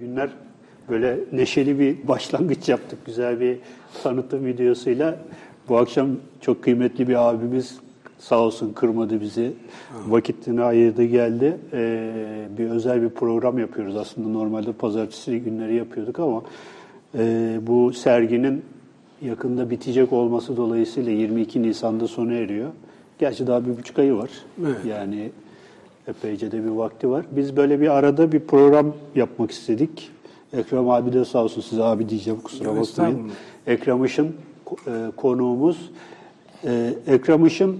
günler böyle neşeli bir başlangıç yaptık. Güzel bir tanıtım videosuyla. Bu akşam çok kıymetli bir abimiz sağ olsun kırmadı bizi. Vakitini ayırdı geldi. Ee, bir özel bir program yapıyoruz. Aslında normalde pazartesi günleri yapıyorduk ama e, bu serginin yakında bitecek olması dolayısıyla 22 Nisan'da sona eriyor. Gerçi daha bir buçuk ayı var. Evet. Yani epeyce de bir vakti var. Biz böyle bir arada bir program yapmak istedik. Ekrem abi de sağ olsun size abi diyeceğim kusura bakmayın. Ekrem Işın e, konuğumuz. E, Ekrem Işın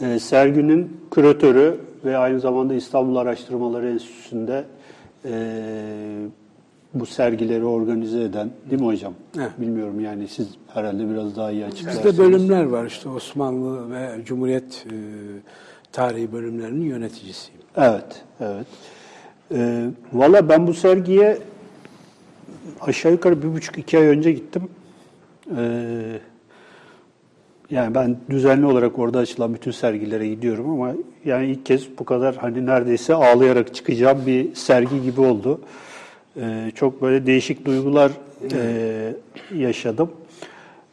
e, serginin küratörü ve aynı zamanda İstanbul Araştırmaları Enstitüsü'nde e, bu sergileri organize eden değil mi hocam? Evet. Bilmiyorum yani siz herhalde biraz daha iyi açıklarsınız. Bizde bölümler var işte Osmanlı ve Cumhuriyet e, tarihi bölümlerinin yöneticisiyim. Evet, evet. Ee, Valla ben bu sergiye aşağı yukarı bir buçuk iki ay önce gittim. Ee, yani ben düzenli olarak orada açılan bütün sergilere gidiyorum ama yani ilk kez bu kadar hani neredeyse ağlayarak çıkacağım bir sergi gibi oldu. Ee, çok böyle değişik duygular e, yaşadım.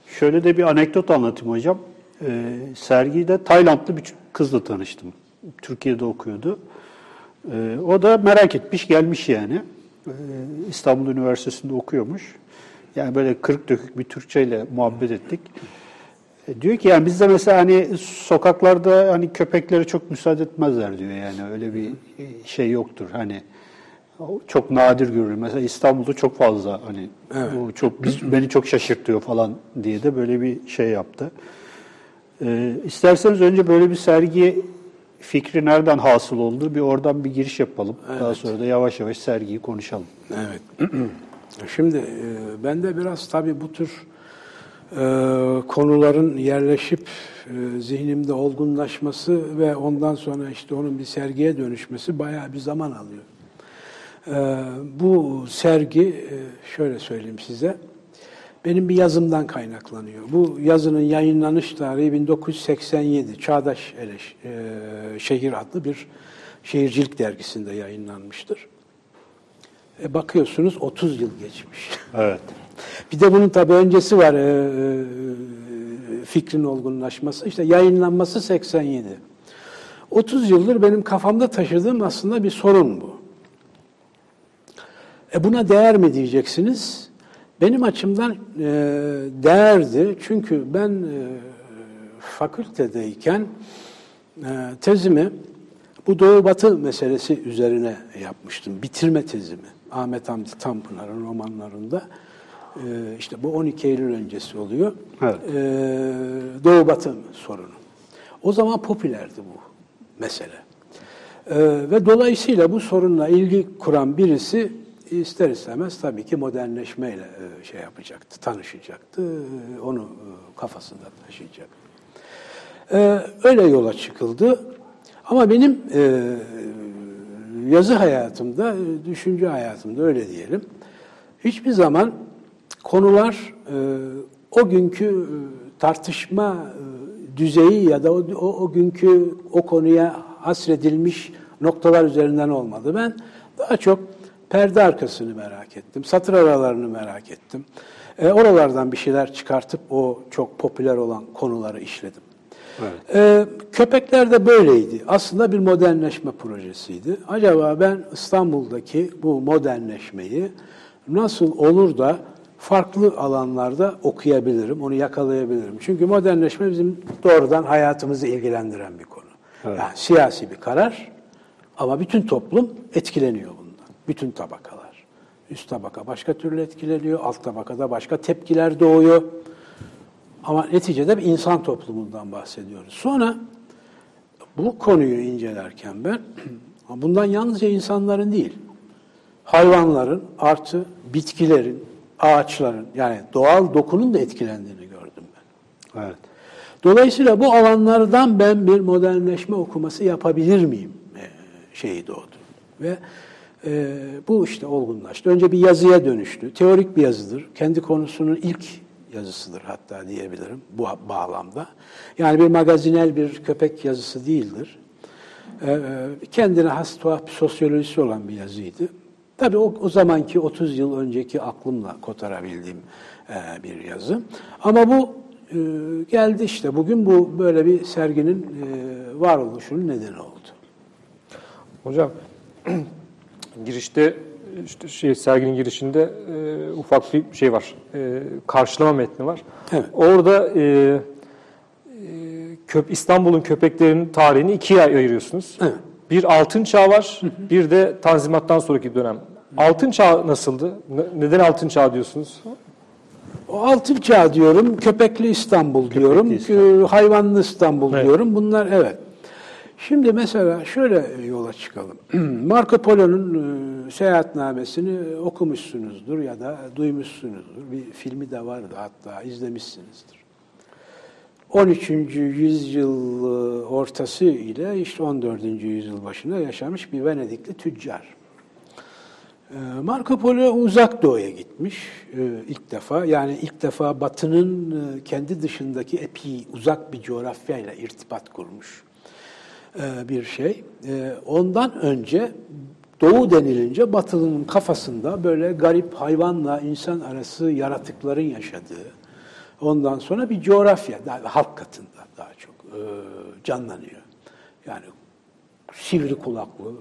Şöyle de bir anekdot anlatayım hocam. Ee, sergide Taylandlı bir kızla tanıştım. Türkiye'de okuyordu. Ee, o da merak etmiş, gelmiş yani. Ee, İstanbul Üniversitesi'nde okuyormuş. Yani böyle kırık dökük bir Türkçeyle muhabbet ettik. E, diyor ki yani bizde mesela hani sokaklarda hani köpeklere çok müsaade etmezler diyor yani öyle bir şey yoktur hani çok nadir görülür. Mesela İstanbul'da çok fazla hani Evet. bu çok biz, beni çok şaşırtıyor falan diye de böyle bir şey yaptı. Ee, isterseniz önce böyle bir sergi fikri nereden hasıl oldu? Bir oradan bir giriş yapalım. Daha sonra da yavaş yavaş sergiyi konuşalım. Evet. Şimdi e, ben de biraz tabii bu tür e, konuların yerleşip e, zihnimde olgunlaşması ve ondan sonra işte onun bir sergiye dönüşmesi bayağı bir zaman alıyor. E, bu sergi e, şöyle söyleyeyim size. Benim bir yazımdan kaynaklanıyor. Bu yazının yayınlanış tarihi 1987. Çağdaş Eleş, e, Şehir adlı bir şehircilik dergisinde yayınlanmıştır. E, bakıyorsunuz 30 yıl geçmiş. Evet. Bir de bunun tabii öncesi var e, e, fikrin olgunlaşması. İşte yayınlanması 87. 30 yıldır benim kafamda taşıdığım aslında bir sorun bu. E buna değer mi diyeceksiniz? Benim açımdan e, değerdi. Çünkü ben e, fakültedeyken e, tezimi bu Doğu Batı meselesi üzerine yapmıştım. Bitirme tezimi. Ahmet Hamdi Tanpınar'ın romanlarında. E, işte bu 12 Eylül öncesi oluyor. Evet. E, Doğu Batı sorunu. O zaman popülerdi bu mesele. E, ve dolayısıyla bu sorunla ilgi kuran birisi ister istemez tabii ki modernleşmeyle e, şey yapacaktı, tanışacaktı, e, onu e, kafasında taşıyacak. Öyle yola çıkıldı. Ama benim yazı hayatımda, düşünce hayatımda öyle diyelim, hiçbir zaman konular o günkü tartışma düzeyi ya da o, o, o günkü o konuya hasredilmiş noktalar üzerinden olmadı. Ben daha çok perde arkasını merak ettim, satır aralarını merak ettim. E, oralardan bir şeyler çıkartıp o çok popüler olan konuları işledim. Evet. E, köpekler de böyleydi. Aslında bir modernleşme projesiydi. Acaba ben İstanbul'daki bu modernleşmeyi nasıl olur da farklı alanlarda okuyabilirim, onu yakalayabilirim. Çünkü modernleşme bizim doğrudan hayatımızı ilgilendiren bir konu. Evet. Yani siyasi bir karar ama bütün toplum etkileniyor bundan. Bütün tabakalar. Üst tabaka başka türlü etkileniyor, alt tabakada başka tepkiler doğuyor. Ama neticede bir insan toplumundan bahsediyoruz. Sonra bu konuyu incelerken ben bundan yalnızca insanların değil, hayvanların artı bitkilerin, ağaçların yani doğal dokunun da etkilendiğini gördüm ben. Evet. Dolayısıyla bu alanlardan ben bir modernleşme okuması yapabilir miyim e, şeyi doğdu. Ve e, bu işte olgunlaştı. Önce bir yazıya dönüştü. Teorik bir yazıdır. Kendi konusunun ilk yazısıdır hatta diyebilirim bu bağlamda. Yani bir magazinel bir köpek yazısı değildir. E, kendine has tuhaf bir sosyolojisi olan bir yazıydı. Tabii o, o zamanki 30 yıl önceki aklımla kotarabildiğim e, bir yazı. Ama bu e, geldi işte bugün bu böyle bir serginin e, varoluşunun nedeni oldu. Hocam girişte işte şey serginin girişinde e, ufak bir şey var. E, karşılama metni var. Evet. Orada e, e, köp İstanbul'un köpeklerinin tarihini ikiye ayırıyorsunuz. Evet. Bir altın çağ var, bir de Tanzimat'tan sonraki dönem. Altın çağ nasıldı? Ne- Neden altın çağ diyorsunuz? O altın çağ diyorum, köpekli İstanbul diyorum, İstanbul. e, hayvanlı İstanbul Evet. diyorum. Bunlar evet. Şimdi mesela şöyle yola çıkalım. Marco Polo'nun e, seyahatnamesini okumuşsunuzdur ya da duymuşsunuzdur. Bir filmi de vardı hatta izlemişsinizdir. 13. yüzyıl e, ortası ile işte 14. yüzyıl başında yaşamış bir Venedikli tüccar. Marco Polo uzak doğuya gitmiş e, ilk defa. Yani ilk defa Batı'nın e, kendi dışındaki epi uzak bir coğrafyayla irtibat kurmuş e, bir şey. E, Ondan önce Doğu denilince Batılı'nın kafasında böyle garip hayvanla insan arası yaratıkların yaşadığı, ondan sonra bir coğrafya, halk katında daha çok e, canlanıyor. Yani sivri kulaklı,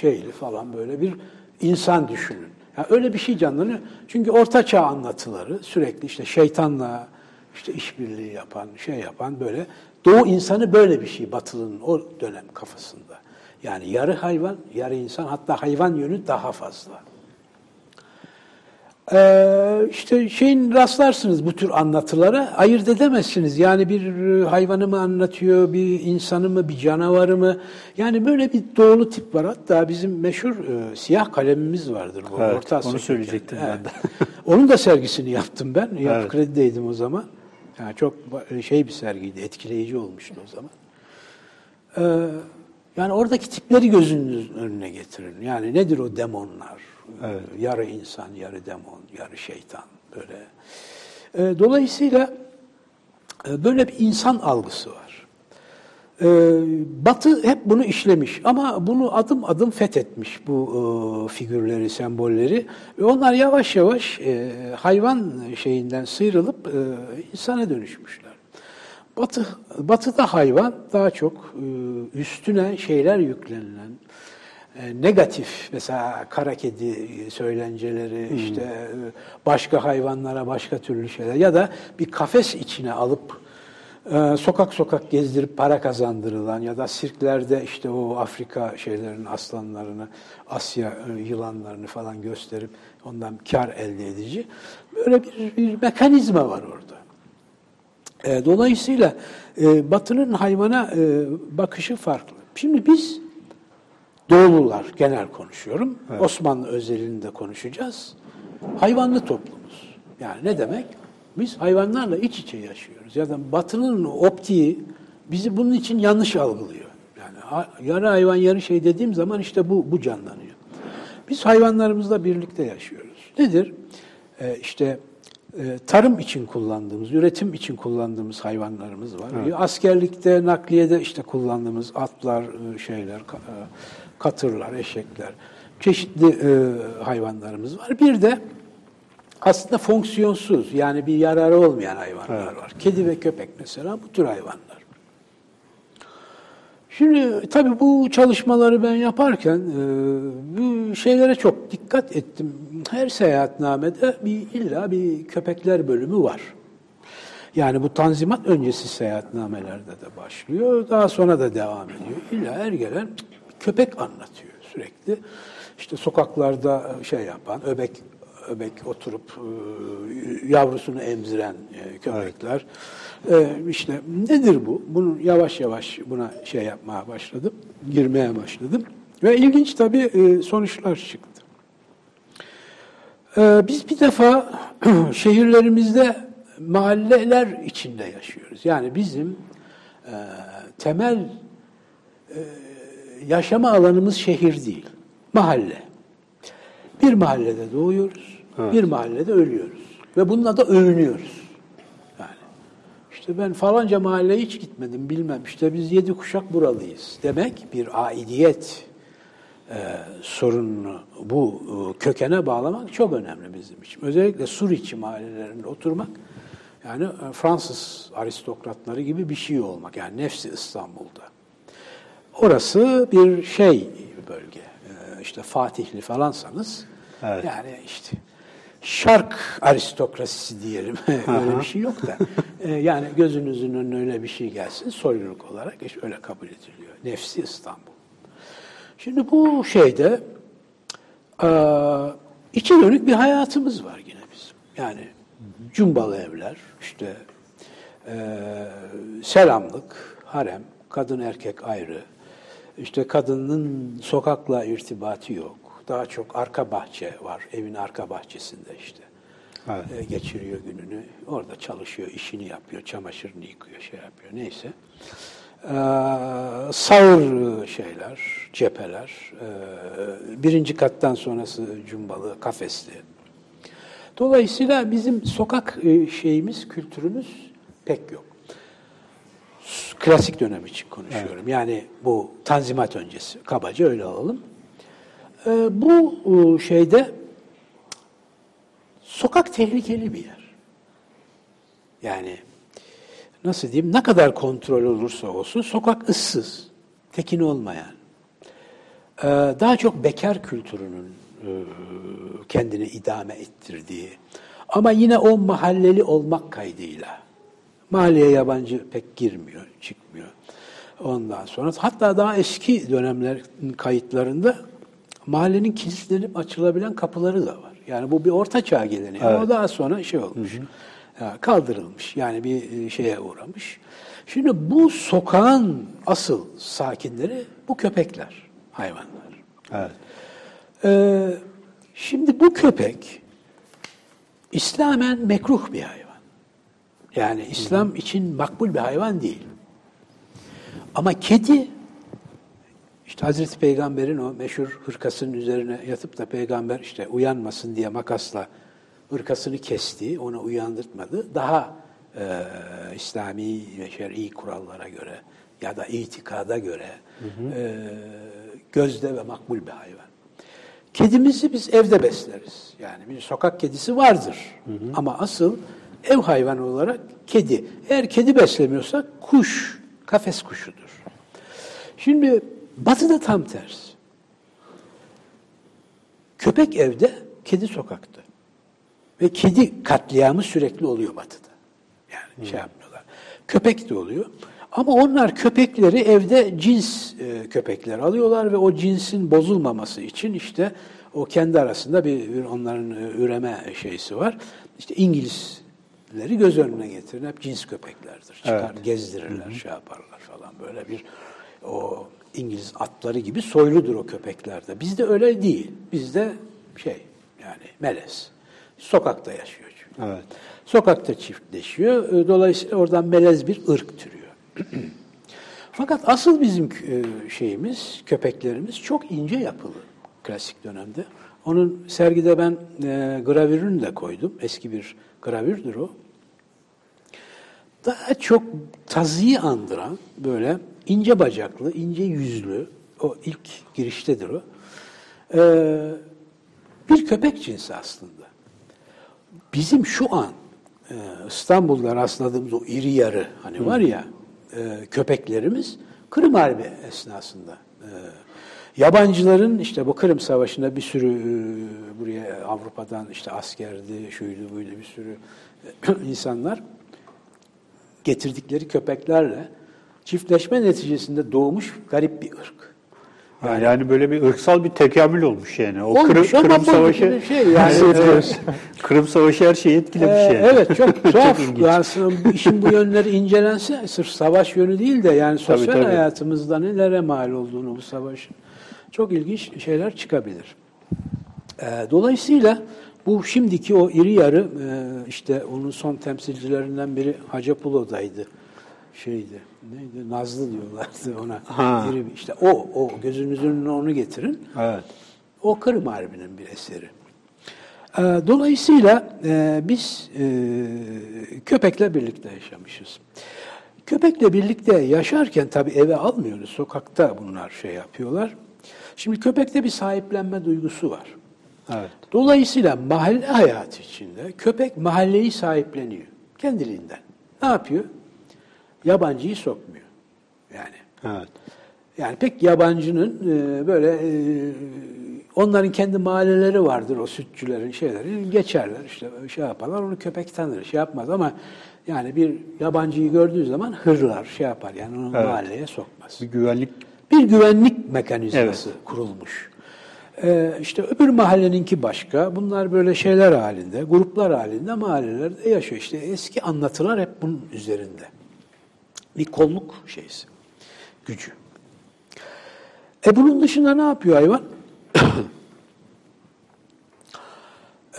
şeyli falan böyle bir insan düşünün. Yani öyle bir şey canlanıyor. Çünkü Orta Çağ anlatıları sürekli işte şeytanla işte işbirliği yapan, şey yapan böyle Doğu insanı böyle bir şey Batılı'nın o dönem kafasında. Yani yarı hayvan, yarı insan hatta hayvan yönü daha fazla. Ee, işte şeyin rastlarsınız bu tür anlatılara ayırt edemezsiniz. Yani bir e, hayvanı mı anlatıyor, bir insanı mı, bir canavarı mı? Yani böyle bir doğulu tip var. Hatta bizim meşhur e, siyah kalemimiz vardır. Bu Evet, Orta onu söyleyecektim ben de. Onun da sergisini yaptım ben. Yapı Evet. kredideydim o zaman. Yani çok ba- şey bir sergiydi, etkileyici olmuştu o zaman. Ee, yani oradaki tipleri gözünüzün önüne getirin. Yani nedir o demonlar? Evet. Yarı insan, yarı demon, yarı şeytan böyle. Ee, dolayısıyla e, böyle bir insan algısı var. Ee, Batı hep bunu işlemiş ama bunu adım adım fethetmiş bu e, figürleri, sembolleri. Ve onlar yavaş yavaş e, hayvan şeyinden sıyrılıp e, insana dönüşmüşler. Batı, batıda hayvan daha çok e, üstüne şeyler yüklenilen, e, negatif mesela kara kedi söylenceleri işte e, başka hayvanlara başka türlü şeyler ya da bir kafes içine alıp e, sokak sokak gezdirip para kazandırılan ya da sirklerde işte o Afrika şeylerin aslanlarını, Asya e, yılanlarını falan gösterip ondan kar elde edici böyle bir, bir mekanizma var orada. E, Dolayısıyla e, Batı'nın hayvana e, bakışı farklı. Şimdi biz Doğulular genel konuşuyorum. Osmanlı özelinde konuşacağız. Hayvanlı toplumuz. Yani ne demek? Biz hayvanlarla iç içe yaşıyoruz. Ya da Batı'nın optiği bizi bunun için yanlış algılıyor. Yani yarı hayvan yarı şey dediğim zaman işte bu bu canlanıyor. Biz hayvanlarımızla birlikte yaşıyoruz. Nedir? Ee, işte e, tarım için kullandığımız, üretim için kullandığımız hayvanlarımız var. Askerlikte, nakliyede işte kullandığımız atlar, e, şeyler, e, katırlar, eşekler, çeşitli e, hayvanlarımız var. Bir de aslında fonksiyonsuz yani bir yararı olmayan hayvanlar var. Kedi ve köpek mesela bu tür hayvanlar. Şimdi tabii bu çalışmaları ben yaparken e, bu şeylere çok dikkat ettim. Her seyahatnamede bir illa bir köpekler bölümü var. Yani bu tanzimat öncesi seyahatnamelerde de başlıyor. Daha sonra da devam ediyor. İlla her gelen köpek anlatıyor sürekli. İşte sokaklarda şey yapan, öbek öbek oturup e, yavrusunu emziren e, köpekler. E, işte nedir bu? Bunu yavaş yavaş buna şey yapmaya başladım, girmeye başladım. Ve ilginç tabii e, sonuçlar çıktı. Ee, Biz bir defa şehirlerimizde mahalleler içinde yaşıyoruz. Yani bizim e, temel e, yaşama alanımız şehir değil, mahalle. Bir mahallede doğuyoruz, bir mahallede ölüyoruz. Ve bununla da övünüyoruz. Yani işte ben falanca mahalleye hiç gitmedim bilmem. İşte biz yedi kuşak buralıyız. Demek bir aidiyet sorununu bu e, kökene bağlamak çok önemli bizim için. Özellikle Suriçi mahallelerinde oturmak yani e, Fransız aristokratları gibi bir şey olmak. Yani nefsi İstanbul'da. Orası bir şey bölge. E, işte Fatihli falansanız Evet. yani işte şark aristokrasisi diyelim. öyle bir şey yok da. E, yani gözünüzün önüne öyle bir şey gelsin soyluluk olarak işte öyle kabul ediliyor. Nefsi İstanbul. Şimdi bu şeyde e, içe dönük bir hayatımız var yine bizim. Yani cumbalı evler, işte e, selamlık, harem, kadın erkek ayrı. İşte kadının sokakla irtibatı yok. Daha çok arka bahçe var, evin arka bahçesinde işte. Evet. E, geçiriyor gününü. Orada çalışıyor, işini yapıyor, çamaşırını yıkıyor, şey yapıyor. Neyse. Ee, sağır şeyler, cepheler. Ee, birinci kattan sonrası cumbalı, kafesli. Dolayısıyla bizim sokak e, şeyimiz, kültürümüz pek yok. Klasik dönem için konuşuyorum. Yani bu Tanzimat öncesi. Kabaca öyle alalım. Ee, bu e, şeyde sokak tehlikeli bir yer. Yani nasıl diyeyim ne kadar kontrol olursa olsun sokak ıssız, tekin olmayan. Ee, daha çok bekar kültürünün e, kendini idame ettirdiği ama yine o mahalleli olmak kaydıyla mahalleye yabancı pek girmiyor, çıkmıyor. Ondan sonra hatta daha eski dönemlerin kayıtlarında mahallenin kilitlenip açılabilen kapıları da var. Yani bu bir orta çağ geleneği ama o daha sonra şey olmuş. Ya, kaldırılmış. Yani bir e, şeye uğramış. Şimdi bu sokağın asıl sakinleri bu köpekler, hayvanlar. Evet. Ee, şimdi bu köpek İslamen mekruh bir hayvan. Yani İslam için makbul bir hayvan değil. Ama kedi işte Hazreti Peygamber'in o meşhur hırkasının üzerine yatıp da peygamber işte uyanmasın diye makasla hırkasını kesti, onu uyandırtmadı. Daha e, İslami ve şer'i kurallara göre ya da itikada göre e, gözde ve makbul bir hayvan. Kedimizi biz evde besleriz. Yani bir sokak kedisi vardır. Ama asıl ev hayvanı olarak kedi. Eğer kedi beslemiyorsak kuş, kafes kuşudur. Şimdi batıda tam tersi. Köpek evde, kedi sokakta. Ve kedi katliamı sürekli oluyor batıda. Yani şey yapmıyorlar. Köpek de oluyor. Ama onlar köpekleri evde cins e, köpekler alıyorlar ve o cinsin bozulmaması için işte o kendi arasında bir, bir onların e, üreme şeysi var. İşte İngilizleri göz önüne getirin. Hep cins köpeklerdir. Çıkar, gezdirirler, şey yaparlar falan. Böyle bir o İngiliz atları gibi soyludur o köpeklerde. Bizde öyle değil. Bizde şey yani melez. Sokakta yaşıyor çünkü. Evet. Sokakta çiftleşiyor. E, Dolayısıyla oradan melez bir ırk türüyor. Fakat asıl bizim e, şeyimiz, köpeklerimiz çok ince yapılı klasik dönemde. Onun sergide ben e, gravürünü de koydum. Eski bir gravürdür o. Daha çok tazıyı andıran böyle ince bacaklı, ince yüzlü, o ilk giriştedir o. E, bir köpek cinsi aslında. Bizim şu an e, İstanbul'da rastladığımız o iri yarı hani var ya e, köpeklerimiz Kırım Harbi esnasında e, yabancıların işte bu Kırım Savaşı'nda bir sürü e, buraya Avrupa'dan işte askerdi, şuydu buydu bir sürü e, insanlar getirdikleri köpeklerle çiftleşme neticesinde doğmuş garip bir ırk. Yani, yani böyle bir ırksal bir tekamül olmuş yani. O Olmuş Kırım, Kırım Savaşı, şey yani, Evet. Kırım Savaşı her şeyi etkilemiş Ee, yani. Evet çok tuhaf. ilginç. yani işin bu yönleri incelense sırf savaş yönü değil de yani sosyal tabii. hayatımızda nelere mal olduğunu bu savaşın çok ilginç şeyler çıkabilir. Ee, dolayısıyla bu şimdiki o iri yarı e, işte onun son temsilcilerinden biri Hacapulo'daydı. Şeydi. Neydi? Nazlı diyorlardı ona. Ha. İri bir- işte o o gözünüzün önüne onu getirin. Evet. O Kırım Harbi'nin bir eseri. Ee, Dolayısıyla e, biz e, köpekle birlikte yaşamışız. Köpekle birlikte yaşarken tabii eve almıyoruz. Sokakta bunlar şey yapıyorlar. Şimdi köpekte bir sahiplenme duygusu var. Evet. Dolayısıyla mahalle hayatı içinde köpek mahalleyi sahipleniyor kendiliğinden. Ne yapıyor? Yabancıyı sokmuyor. Yani Evet. yani pek yabancının e, böyle e, onların kendi mahalleleri vardır o sütçülerin şeyleri geçerler işte şey yaparlar onu köpek tanır şey yapmaz ama yani bir yabancıyı gördüğü zaman hırlar şey yapar yani onu Evet. mahalleye sokmaz. Bir güvenlik Bir güvenlik mekanizması kurulmuş. Ee, işte öbür mahalleninki başka. Bunlar böyle şeyler halinde, gruplar halinde mahallelerde yaşıyor. İşte eski anlatılar hep bunun üzerinde. Bir kolluk şeysi, gücü. E bunun dışında ne yapıyor hayvan?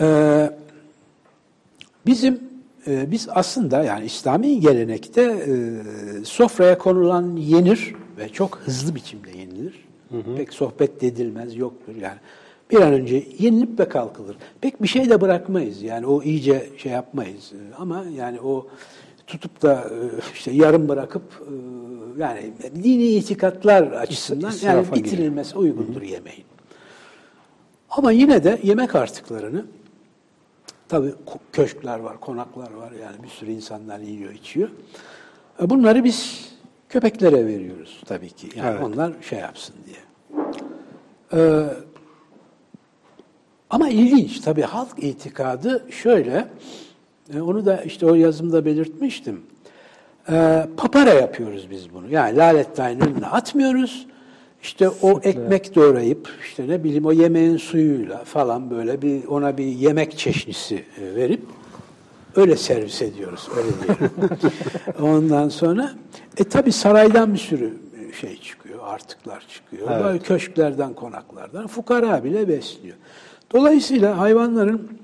Ee, bizim e, biz aslında yani İslami gelenekte e, sofraya konulan yenir ve çok hızlı biçimde yenilir. Pek sohbet edilmez, yoktur yani. Bir an önce yenilip ve kalkılır. Pek bir şey de bırakmayız yani o iyice şey yapmayız. E, Ama yani o tutup da e, işte yarım bırakıp e, yani dini itikatlar açısından yani israfa giriyor. bitirilmesi uygundur yemeğin. Ama yine de yemek artıklarını tabii köşkler var, konaklar var yani bir sürü insanlar yiyor, içiyor. E, Bunları biz köpeklere veriyoruz tabii ki. Yani Evet. onlar şey yapsın diye. Ee, ama ilginç tabii halk itikadı şöyle, e, onu da işte o yazımda belirtmiştim. Ee, papara yapıyoruz biz bunu. Yani lalettayn önüne atmıyoruz. İşte o ekmek doğrayıp işte ne bileyim o yemeğin suyuyla falan böyle bir ona bir yemek çeşnisi e, verip öyle servis ediyoruz öyle diyelim. Ondan sonra e tabi saraydan bir sürü e, şey çıkıyor, artıklar çıkıyor. Evet. Böyle köşklerden, konaklardan fukara bile besliyor. Dolayısıyla hayvanların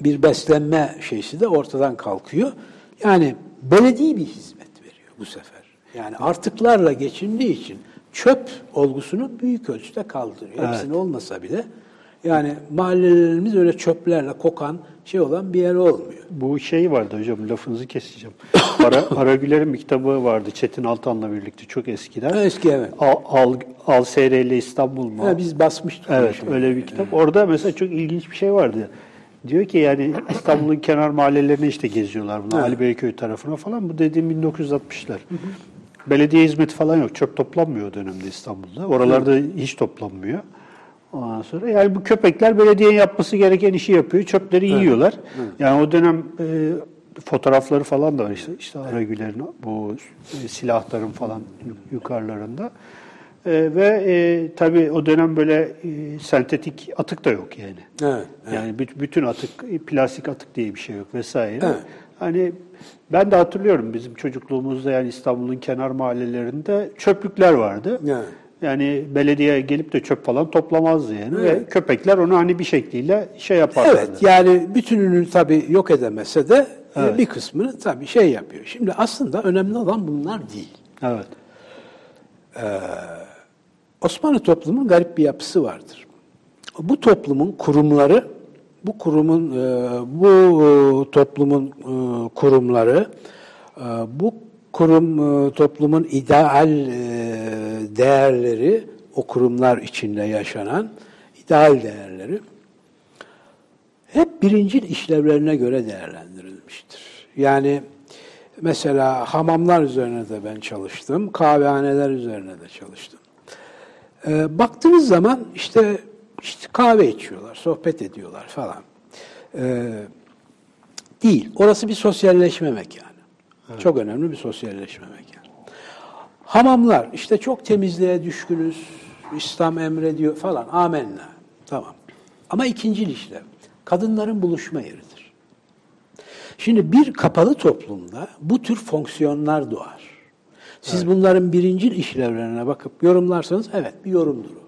bir beslenme şeysi de ortadan kalkıyor. Yani belediye bir hizmet veriyor bu sefer. Yani artıklarla geçindiği için çöp olgusunu büyük ölçüde kaldırıyor. Evet. Hepsini olmasa bile yani mahallelerimiz öyle çöplerle kokan şey olan bir yer olmuyor. Bu şey vardı hocam lafınızı keseceğim. Ara, Aragüler'in bir kitabı vardı Çetin Altan'la birlikte çok eskiden. Eski evet. Al, al, Al Seyre'yle İstanbul mu? Ha, biz basmıştık. Evet öyle bir kitap. Orada mesela çok ilginç bir şey vardı. Diyor ki yani İstanbul'un kenar mahallelerine işte geziyorlar bunlar. Ali Beyköy tarafına falan. Bu dediğim 1960'lar. Belediye hizmeti falan yok. Çöp toplanmıyor o dönemde İstanbul'da. Oralarda hiç toplanmıyor. Ondan sonra yani bu köpekler belediyenin yapması gereken işi yapıyor. Çöpleri yiyorlar. Yani o dönem e, fotoğrafları falan da var işte. İşte Aragüler'in bu e, silahların falan yukarılarında. E, ve e, tabii o dönem böyle e, sentetik atık da yok yani. Evet, Yani büt- bütün atık, plastik atık diye bir şey yok vesaire. Evet. Hani ben de hatırlıyorum bizim çocukluğumuzda yani İstanbul'un kenar mahallelerinde çöplükler vardı. Evet. Yani belediye gelip de çöp falan toplamazdı yani ve Evet. köpekler onu hani bir şekliyle şey yaparlardı. Evet yani bütününü tabii yok edemese de e, Evet. bir kısmını tabii şey yapıyor. Şimdi aslında önemli olan bunlar değil. Evet. Osmanlı toplumunun garip bir yapısı vardır. Bu toplumun kurumları, bu kurumun, e, bu e, toplumun e, kurumları, bu kurum toplumun ideal değerleri, o kurumlar içinde yaşanan ideal değerleri hep birincil işlevlerine göre değerlendirilmiştir. Yani mesela hamamlar üzerine de ben çalıştım, kahvehaneler üzerine de çalıştım. Ee, baktığınız zaman işte, işte kahve içiyorlar, sohbet ediyorlar falan. Ee, değil. Orası bir sosyalleşme mekanı. Çok önemli bir sosyalleşme mekanı. Hamamlar işte çok temizliğe düşkünüz, İslam emrediyor falan. Amenna. Tamam. Ama ikincil işlev. Kadınların buluşma yeridir. Şimdi bir kapalı toplumda bu tür fonksiyonlar doğar. Siz bunların birincil işlevlerine bakıp yorumlarsanız evet bir yorumdur o.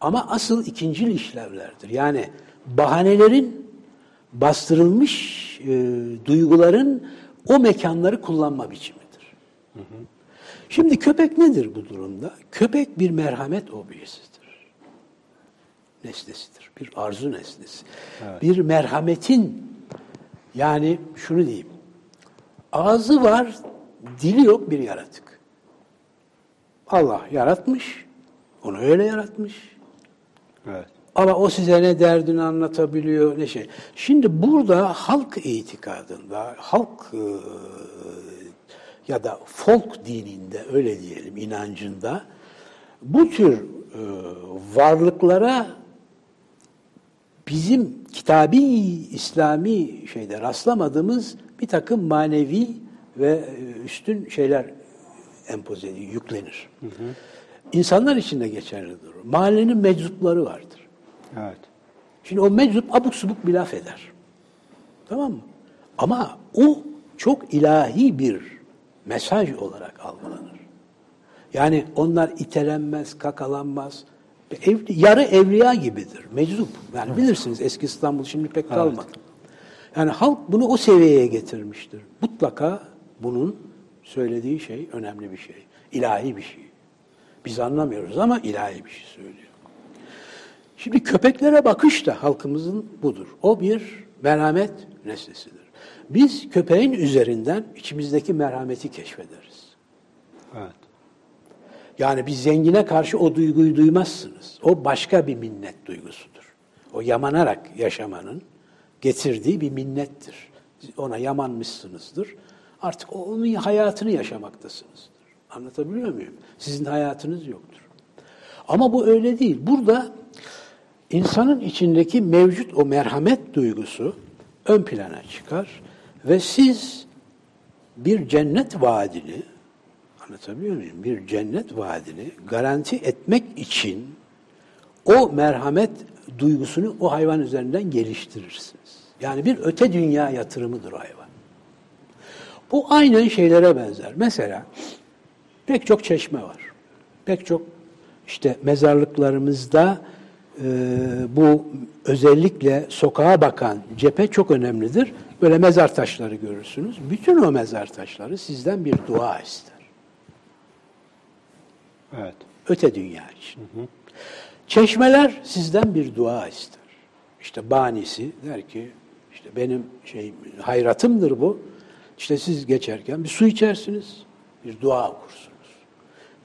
Ama asıl ikincil işlevlerdir. Yani bahanelerin bastırılmış e, duyguların o mekanları kullanma biçimidir. Şimdi köpek nedir bu durumda? Köpek bir merhamet objesidir. Nesnesidir. Bir arzu nesnesi. Bir merhametin yani şunu diyeyim. Ağzı var, dili yok bir yaratık. Allah yaratmış. Onu öyle yaratmış. Evet. Ama o size ne derdini anlatabiliyor ne şey. Şimdi burada halk itikadında, halk e, ya da folk dininde öyle diyelim inancında bu tür e, varlıklara bizim kitabi İslami şeyde rastlamadığımız bir takım manevi ve e, üstün şeyler empoze ediyor, yüklenir. İnsanlar için de geçerlidir. Mahallenin meczupları vardır. Evet. Şimdi o meczup abuk subuk bir laf eder. Tamam mı? Ama o çok ilahi bir mesaj olarak algılanır. Yani onlar itelenmez, kakalanmaz. Evli, yarı evliya gibidir. Meczup. Yani bilirsiniz eski İstanbul şimdi pek kalmadı. Yani halk bunu o seviyeye getirmiştir. Mutlaka bunun söylediği şey önemli bir şey. ilahi bir şey. Biz anlamıyoruz ama ilahi bir şey söylüyor. Şimdi köpeklere bakış da halkımızın budur. O bir merhamet nesnesidir. Biz köpeğin üzerinden içimizdeki merhameti keşfederiz. Evet. Yani bir zengine karşı o duyguyu duymazsınız. O başka bir minnet duygusudur. O yamanarak yaşamanın getirdiği bir minnettir. Ona yamanmışsınızdır. Artık onun hayatını yaşamaktasınızdır. Anlatabiliyor muyum? Sizin hayatınız yoktur. Ama bu öyle değil. Burada insanın içindeki mevcut o merhamet duygusu ön plana çıkar ve siz bir cennet vaadini anlatabiliyor muyum? Bir cennet vaadini garanti etmek için o merhamet duygusunu o hayvan üzerinden geliştirirsiniz. Yani bir öte dünya yatırımıdır hayvan. Bu aynen şeylere benzer. Mesela pek çok çeşme var. Pek çok işte mezarlıklarımızda e, bu özellikle sokağa bakan cephe çok önemlidir. Böyle mezar taşları görürsünüz. Bütün o mezar taşları sizden bir dua ister. Evet. Öte dünya için. Çeşmeler sizden bir dua ister. İşte banisi der ki işte benim şey hayratımdır bu. İşte siz geçerken bir su içersiniz, bir dua okursunuz.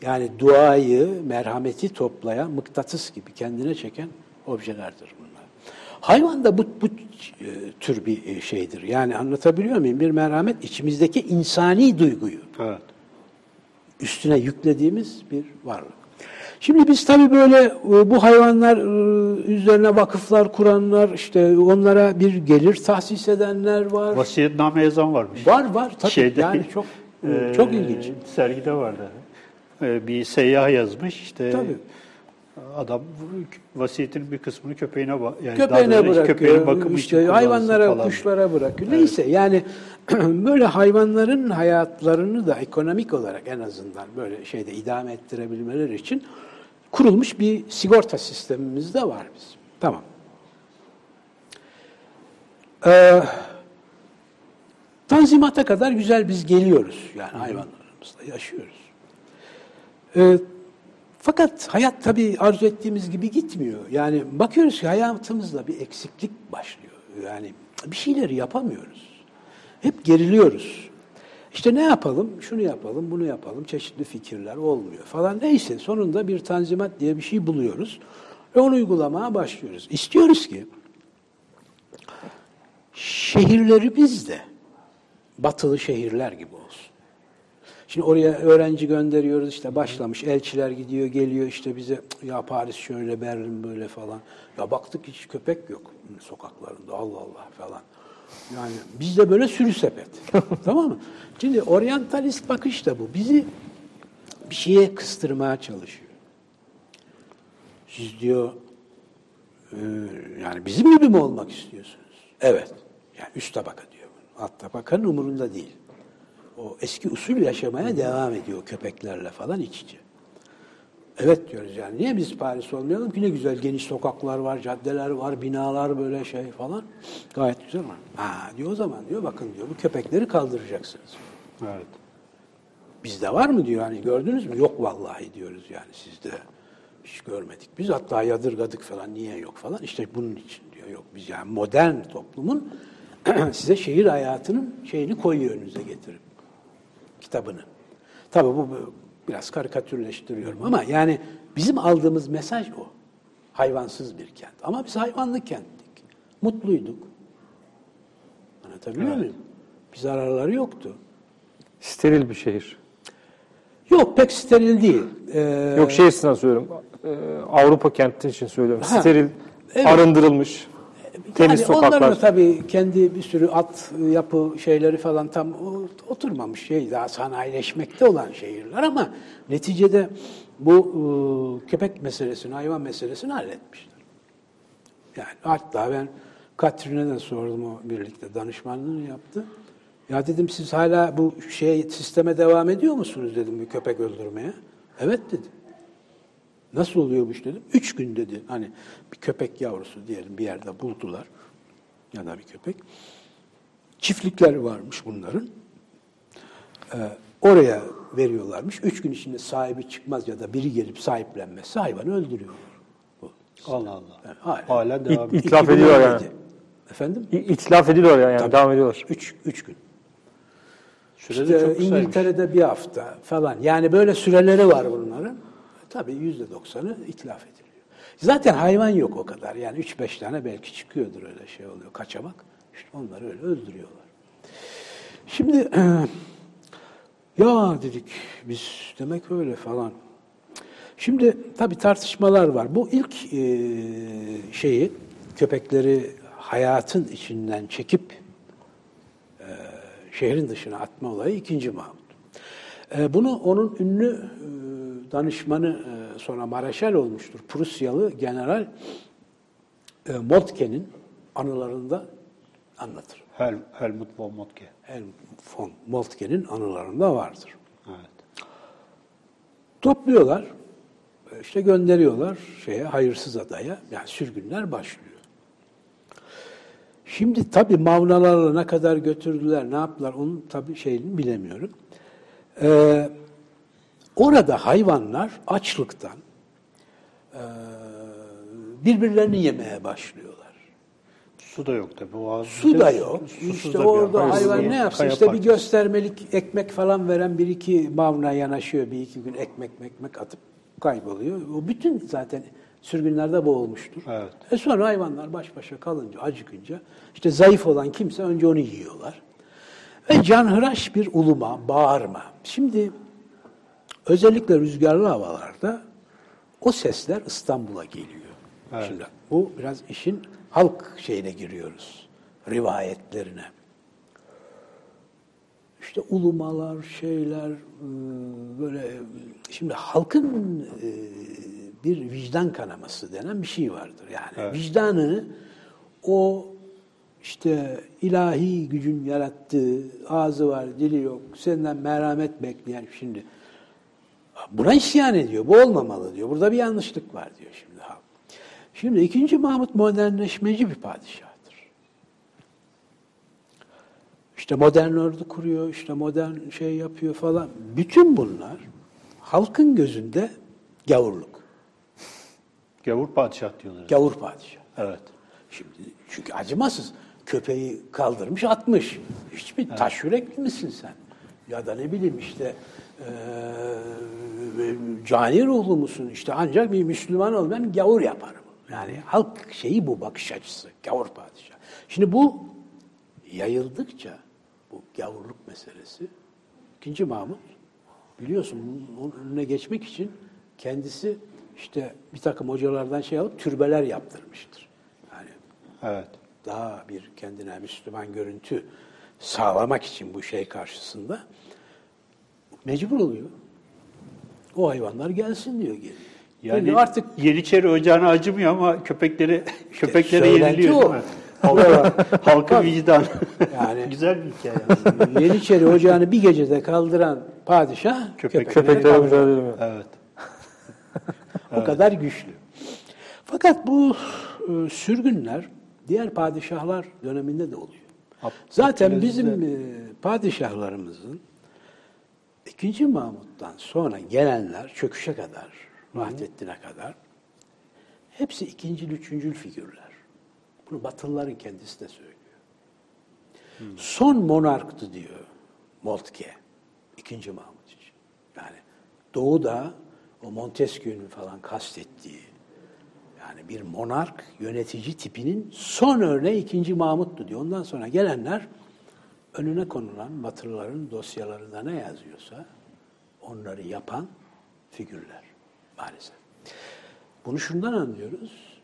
Yani duayı, merhameti toplayan, mıknatıs gibi kendine çeken objelerdir bunlar. Hayvan da bu, bu e, tür bir e, şeydir. Yani anlatabiliyor muyum? Bir merhamet içimizdeki insani duyguyu Evet. üstüne yüklediğimiz bir varlık. Şimdi biz tabii böyle e, bu hayvanlar e, üzerine vakıflar kuranlar, işte onlara bir gelir tahsis edenler var. Vasiyetname yazan varmış. Var var tabii Şeyde, yani çok e, çok ilginç. Sergide vardı. E, bir seyyah yazmış işte. Tabii. Adam vasiyetinin bir kısmını köpeğine yani Köpeğine bırakıyor, köpeğin bakımı için işte kullansın hayvanlara, falan. kuşlara bırakıyor. Neyse yani böyle hayvanların hayatlarını da ekonomik olarak en azından böyle şeyde idame ettirebilmeleri için kurulmuş bir sigorta sistemimiz de var bizim. Tamam. Ee, tanzimata kadar güzel biz geliyoruz yani hayvanlarımızla yaşıyoruz. Ee, fakat hayat tabii arzu ettiğimiz gibi gitmiyor. Yani bakıyoruz ki hayatımızda bir eksiklik başlıyor. Yani bir şeyleri yapamıyoruz. Hep geriliyoruz. İşte ne yapalım? Şunu yapalım, bunu yapalım. Çeşitli fikirler olmuyor falan. Neyse sonunda bir tanzimat diye bir şey buluyoruz. Ve onu uygulamaya başlıyoruz. İstiyoruz ki şehirlerimiz de batılı şehirler gibi olsun. Şimdi oraya öğrenci gönderiyoruz işte başlamış elçiler gidiyor geliyor işte bize ya Paris şöyle Berlin böyle falan. Ya baktık hiç köpek yok sokaklarında Allah Allah falan. Yani bizde böyle sürü sepet. tamam mı? Şimdi oryantalist bakış da bu. Bizi bir şeye kıstırmaya çalışıyor. Siz diyor e, yani bizim gibi mi olmak istiyorsunuz? Evet. Yani üst tabaka diyor. Alt tabakanın umurunda değil. O eski usul yaşamaya devam ediyor köpeklerle falan iç içe. Evet diyoruz yani. Niye biz Paris olmayalım ki? Ne güzel geniş sokaklar var, caddeler var, binalar böyle şey falan. Gayet güzel var. Ha diyor o zaman diyor bakın diyor bu köpekleri kaldıracaksınız. Evet. Bizde var mı diyor hani gördünüz mü? Yok vallahi diyoruz yani sizde. Hiç görmedik. Biz hatta yadırgadık falan niye yok falan. İşte bunun için diyor yok biz yani modern toplumun size şehir hayatının şeyini koyuyor önünüze getirip kitabını. Tabii bu biraz karikatürleştiriyorum ama yani Bizim aldığımız mesaj o. Hayvansız bir kent. Ama biz hayvanlı kenttik. Mutluyduk. Anlatabiliyor muyum? Bir zararları yoktu. Steril bir şehir. Yok pek steril değil. Ee, Yok şey açısından söylüyorum. Ee, Avrupa kenti için söylüyorum. Ha, Steril, evet. arındırılmış. Temiz yani onların sokaklar. da tabii kendi bir sürü at yapı şeyleri falan tam oturmamış şey daha sanayileşmekte olan şehirler ama neticede bu e, köpek meselesini, hayvan meselesini halletmişler. Yani hatta ben Katrine'e de sordum o birlikte danışmanlığını yaptı. Ya dedim siz hala bu şey sisteme devam ediyor musunuz dedim bir köpek öldürmeye. Evet dedi. Nasıl oluyormuş dedim. Üç gün dedi. Hani bir köpek yavrusu diyelim bir yerde buldular. Ya da bir köpek. Çiftlikler varmış bunların. Ee, oraya veriyorlarmış. Üç gün içinde sahibi çıkmaz ya da biri gelip sahiplenmezse hayvanı öldürüyorlar. Bu. Allah Allah. Yani hala. Hala devam İt- İtlaf ediyorlar yani. 2017. Efendim? İtlaf ediyorlar yani, Tabii. devam ediyorlar. Üç, üç gün. Sürede İşte çok. İngiltere'de bir hafta falan. Yani böyle süreleri var bunların. Tabii yüzde doksanı itlaf ediliyor. Zaten hayvan yok o kadar. Yani üç beş tane belki çıkıyordur öyle şey oluyor. Kaçamak. İşte onları öyle öldürüyorlar. Şimdi ya dedik biz demek öyle falan. Şimdi tabii tartışmalar var. Bu ilk e, şeyi köpekleri hayatın içinden çekip e, şehrin dışına atma olayı ikinci Mahmut. E, bunu onun ünlü e, danışmanı e, sonra Maraşal olmuştur. Prusyalı General e, Moltke'nin anılarında anlatır. Hel, Helmut von Moltke. Helmut von Moltke'nin anılarında vardır. Evet. Topluyorlar, işte gönderiyorlar şeye hayırsız adaya. Yani sürgünler başlıyor. Şimdi tabii mavnalarla ne kadar götürdüler, ne yaptılar onun tabii şeyini bilemiyorum. Ee, orada hayvanlar açlıktan e, birbirlerini yemeye başlıyorlar. Su da yok tabii. O az- Su da yok. İşte da bir orada hayvan. hayvan ne yapsın? İşte bir parçası. göstermelik ekmek falan veren bir iki mavna yanaşıyor. Bir iki gün ekmek ekmek atıp kayboluyor. O bütün zaten sürgünlerde bu olmuştur. Evet. E sonra hayvanlar baş başa kalınca, acıkınca işte zayıf olan kimse önce onu yiyorlar. Ve canhıraş bir uluma, bağırma. Şimdi özellikle rüzgarlı havalarda o sesler İstanbul'a geliyor. Şimdi bu biraz işin halk şeyine giriyoruz. Rivayetlerine. İşte ulumalar, şeyler e, böyle şimdi halkın e, bir vicdan kanaması denen bir şey vardır. Yani vicdanını o işte ilahi gücün yarattığı ağzı var, dili yok, senden merhamet bekleyen şimdi buna isyan ediyor. Bu olmamalı diyor. Burada bir yanlışlık var diyor şimdi halk. Şimdi ikinci Mahmut modernleşmeci bir padişahtır. İşte modern ordu kuruyor, işte modern şey yapıyor falan. Bütün bunlar halkın gözünde gavurluk. Gavur padişah diyorlar. Gavur padişah. Evet. Şimdi çünkü acımasız. Köpeği kaldırmış atmış. Hiçbir taş yürekli misin sen? Ya da ne bileyim işte cani ruhlu musun? İşte ancak bir Müslüman ol ben gavur yaparım. Yani halk şeyi bu bakış açısı. Gavur padişah. Şimdi bu yayıldıkça bu gavurluk meselesi ikinci Mahmut biliyorsun bunun önüne geçmek için kendisi işte bir takım hocalardan şey alıp türbeler yaptırmıştır. Yani Evet. daha bir kendine Müslüman görüntü sağlamak için bu şey karşısında mecbur oluyor. O hayvanlar gelsin diyor geri. Yani Geliyor artık Yeniçeri Ocağı'na acımıyor ama köpekleri köpeklere yeniliyor o. değil mi? Halkın, halkın vicdanı. Yani- Güzel bir hikaye. Yeniçeri ocağını bir gecede kaldıran padişah Köpek- köpeklere Köpeklere mücadele edemiyor. evet. O kadar güçlü. Fakat bu e, sürgünler diğer padişahlar döneminde de oluyor. Zaten Abdülaziz'de- bizim e, padişahlarımızın ikinci Mahmut'tan sonra gelenler çöküşe kadar, Vahdettin'e kadar hepsi ikincil, üçüncül figürler. Bunu Batılıların kendisi de söylüyor. Son monarktı diyor Moltke. ikinci Mahmut için. Yani doğuda o Montesquieu'nun falan kastettiği yani bir monark yönetici tipinin son örneği 2. Mahmut'tu diyor. Ondan sonra gelenler önüne konulan Batılıların dosyalarında ne yazıyorsa onları yapan figürler maalesef. Bunu şundan anlıyoruz.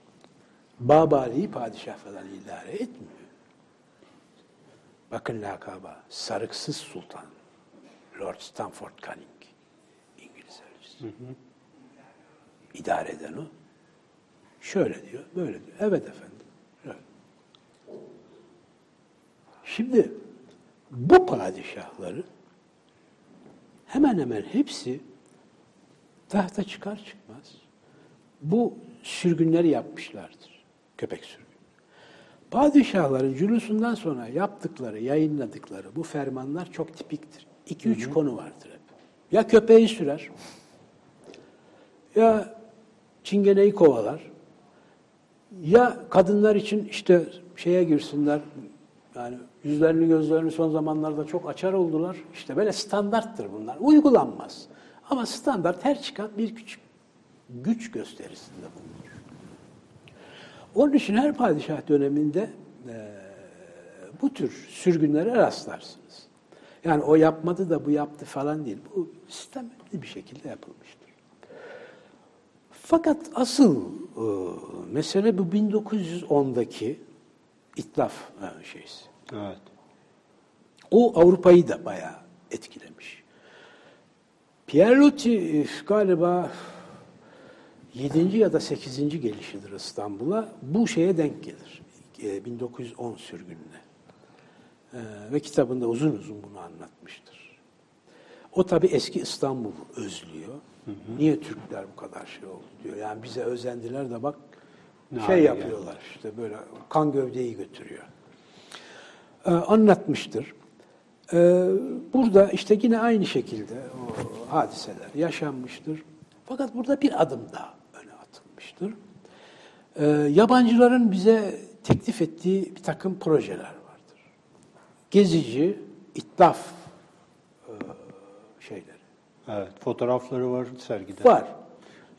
Babali'yi padişah falan idare etmiyor. Bakın lakaba Sarıksız Sultan Lord Stanford Canning İngiliz elçisi. İdare eden o. Şöyle diyor, böyle diyor. Evet efendim. Şöyle. Şimdi bu padişahları hemen hemen hepsi tahta çıkar çıkmaz bu sürgünleri yapmışlardır. Köpek sürgünü. Padişahların culusundan sonra yaptıkları, yayınladıkları bu fermanlar çok tipiktir. İki üç konu vardır hep. Ya köpeği sürer, ya çingeneyi kovalar, ya kadınlar için işte şeye girsinler, yani yüzlerini gözlerini son zamanlarda çok açar oldular. İşte böyle standarttır bunlar. Uygulanmaz. Ama standart her çıkan bir küçük güç gösterisinde bulunur. Onun için her padişah döneminde e, bu tür sürgünlere rastlarsınız. Yani o yapmadı da bu yaptı falan değil. Bu sistemli bir şekilde yapılmıştır. Fakat asıl e, mesele bu 1910'daki itlaf e, şeysi. Evet. O Avrupa'yı da bayağı etkilemiş. E, galiba 7. ya da 8. gelişidir İstanbul'a. Bu şeye denk gelir. E, 1910 sürgününe. E, ve kitabında uzun uzun bunu anlatmıştır. O tabi eski İstanbul'u özlüyor. Niye Türkler bu kadar şey oldu diyor. Yani bize özendiler de bak Ne şey yapıyorlar işte böyle kan gövdeyi götürüyor. Ee, anlatmıştır. Ee, burada işte yine aynı şekilde o hadiseler yaşanmıştır. Fakat burada bir adım daha öne atılmıştır. Ee, yabancıların bize teklif ettiği bir takım projeler vardır. Gezici, itlaf e, şeyleri. Evet. Fotoğrafları var sergide. Var.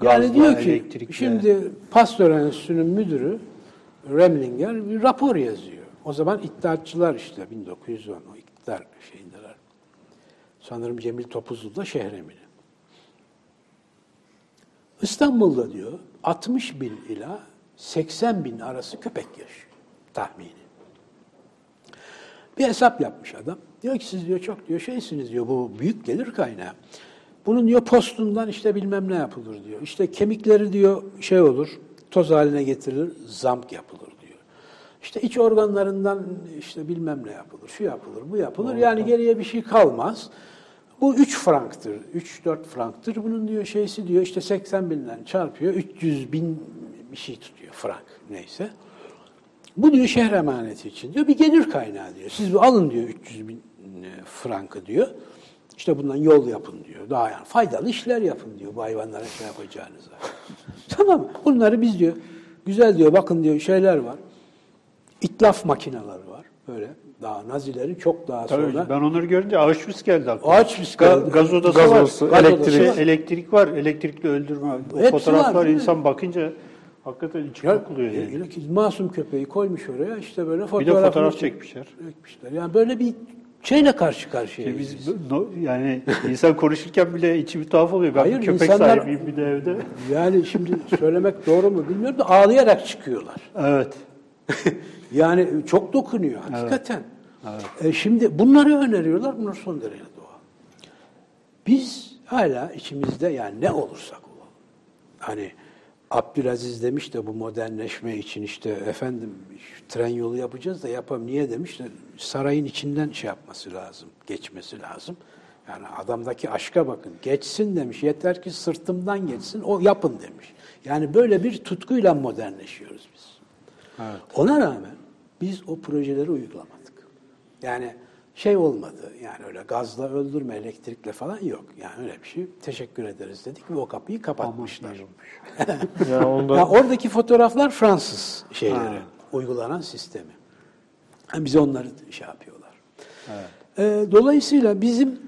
Yani Gazla, diyor ki elektrikle. şimdi Pasteur Enstitüsü'nün müdürü Remlinger bir rapor yazıyor. O zaman iddiatçılar işte 1910 o iktidar şeyindeler. Sanırım Cemil Topuzlu da Şehremini. İstanbul'da diyor 60 bin ila 80 bin arası köpek yaşıyor tahmini. Bir hesap yapmış adam. Diyor ki siz diyor çok diyor şeysiniz diyor bu büyük gelir kaynağı. Bunun diyor postundan işte bilmem ne yapılır diyor. İşte kemikleri diyor şey olur toz haline getirilir zamk yapılır. İşte iç organlarından işte bilmem ne yapılır, şu yapılır, bu yapılır. Yani geriye bir şey kalmaz. Bu 3 franktır, 3-4 franktır. Bunun diyor şeysi diyor işte 80 binden çarpıyor, 300 bin bir şey tutuyor frank neyse. Bu diyor şehir emaneti için diyor bir gelir kaynağı diyor. Siz alın diyor 300 bin e, frankı diyor. İşte bundan yol yapın diyor. Daha yani faydalı işler yapın diyor bu hayvanlara şey yapacağınıza. tamam? Bunları biz diyor güzel diyor bakın diyor şeyler var. İtlaf makineleri var böyle. Daha Nazilerin çok daha Tabii sonra. ben onları görünce Auschwitz geldi aklıma. Auschwitz Ga- gaz odası Gaz var. odası, Gaz elektrik- odası var. elektrik var. Elektrikli öldürme. O Hepsi fotoğraflar var, insan bakınca hakikaten içi Ya, kokuluyor yani. e, ki masum köpeği koymuş oraya işte böyle Bir de fotoğraf çek- çekmişler. çekmişler. Yani böyle bir şeyle karşı karşıyayız. Şey biz no- yani insan konuşurken bile içi bir tuhaf oluyor. Ben Hayır, bir köpek insanlar- sahibiyim bir de evde. Yani şimdi söylemek doğru mu bilmiyorum da ağlayarak çıkıyorlar. Evet. Yani çok dokunuyor hakikaten. E, şimdi bunları öneriyorlar. Bunlar son derece doğal. Biz hala içimizde yani ne olursak olalım. Hani Abdülaziz demiş de bu modernleşme için işte efendim tren yolu yapacağız da yapam niye demiş de sarayın içinden şey yapması lazım, geçmesi lazım. Yani adamdaki aşka bakın. Geçsin demiş. Yeter ki sırtımdan geçsin. O yapın demiş. Yani böyle bir tutkuyla modernleşiyoruz biz. Ona rağmen biz o projeleri uygulamadık. Yani şey olmadı. Yani öyle gazla öldürme, elektrikle falan yok. Yani öyle bir şey. Teşekkür ederiz dedik ve o kapıyı kapatmışlar. Yani onda Ya oradaki fotoğraflar Fransız şeyleri, uygulanan sistemi. Yani bize onları şey yapıyorlar. Ee, dolayısıyla bizim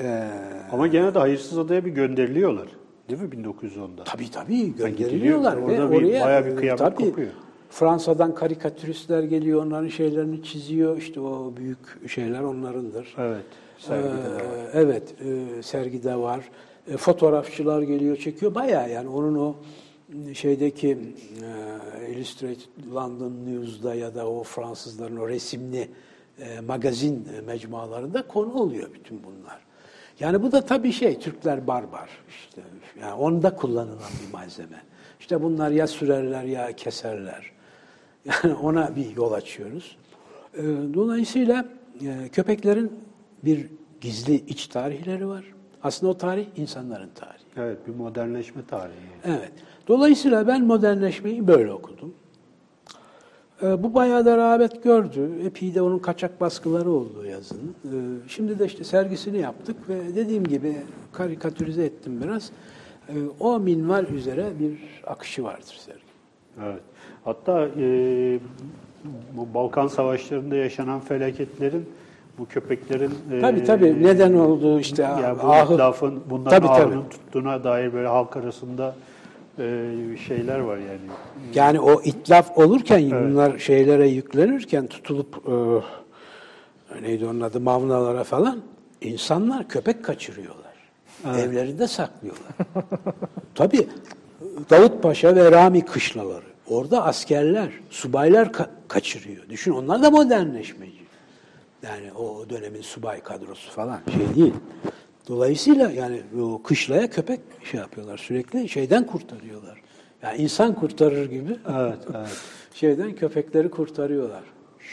e, Ama gene de hayırsız adaya bir gönderiliyorlar. Değil mi 1910'da? Tabii tabii gönderiliyorlar ve Orada bir- oraya bayağı bir kıyamet tabii, kopuyor. Fransa'dan karikatüristler geliyor, onların şeylerini çiziyor. İşte o büyük şeyler onlarındır. Evet. Sergide de var. Ee, Evet, e, sergide var. E, fotoğrafçılar geliyor, çekiyor. Bayağı yani onun o m, şeydeki e, Illustrated London News'da ya da o Fransızların o resimli e, magazin e, mecmualarında konu oluyor bütün bunlar. Yani bu da tabii şey, Türkler barbar. İşte, yani onda kullanılan bir malzeme. İşte bunlar ya sürerler ya keserler. Yani ona bir yol açıyoruz. Ee, Dolayısıyla e, köpeklerin bir gizli iç tarihleri var. Aslında o tarih insanların tarihi. Evet, bir modernleşme tarihi. Evet. Dolayısıyla ben modernleşmeyi böyle okudum. Ee, Bu bayağı da rağbet gördü. Epey de onun kaçak baskıları oldu yazın. Ee, Şimdi de işte sergisini yaptık ve dediğim gibi karikatürize ettim biraz. O minval üzere bir akışı vardır sergi. Evet. Hatta e, bu Balkan Savaşları'nda yaşanan felaketlerin bu köpeklerin e, Tabii tabii neden oldu işte ya bu ahı- itlafın bunların Tabii, tabii. ahının tuttuğuna dair böyle halk arasında e, şeyler var yani. Yani o itlaf olurken bunlar şeylere yüklenirken tutulup e, neydi onun adı mavnalara falan insanlar köpek kaçırıyorlar. Evlerinde saklıyorlar. Tabii Davut Paşa ve Rami kışlaları. Orada askerler, subaylar ka- kaçırıyor. Düşün onlar da modernleşmeci. Yani o dönemin subay kadrosu falan şey değil. Dolayısıyla yani o kışlaya köpek şey yapıyorlar sürekli şeyden kurtarıyorlar. Yani insan kurtarır gibi Evet, evet. şeyden köpekleri kurtarıyorlar.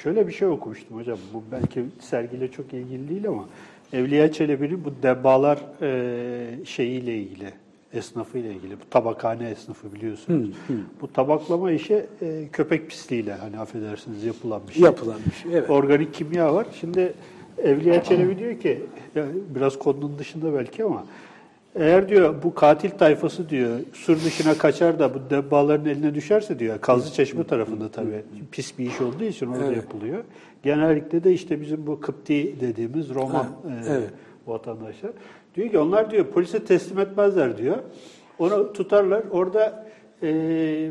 Şöyle bir şey okumuştum hocam. Bu belki sergiyle çok ilgili değil ama Evliya Çelebi'nin bu debbalar e, şeyiyle ilgili, esnafıyla ilgili. Bu tabakhane esnafı biliyorsunuz. Bu tabaklama işi e, köpek pisliğiyle hani affedersiniz yapılan bir şey. Yapılan bir şey, evet. Organik kimya var. Şimdi Evliya Çelebi diyor ki, yani biraz konunun dışında belki ama eğer diyor bu katil tayfası diyor sur dışına kaçar da bu debbaların eline düşerse diyor Kazlı Çeşme tarafında tabii pis bir iş olduğu için orada Evet. yapılıyor. Genellikle de işte bizim bu Kıpti dediğimiz Roman Ha, e, evet. vatandaşlar. Diyor ki onlar diyor polise teslim etmezler diyor. Onu tutarlar orada e,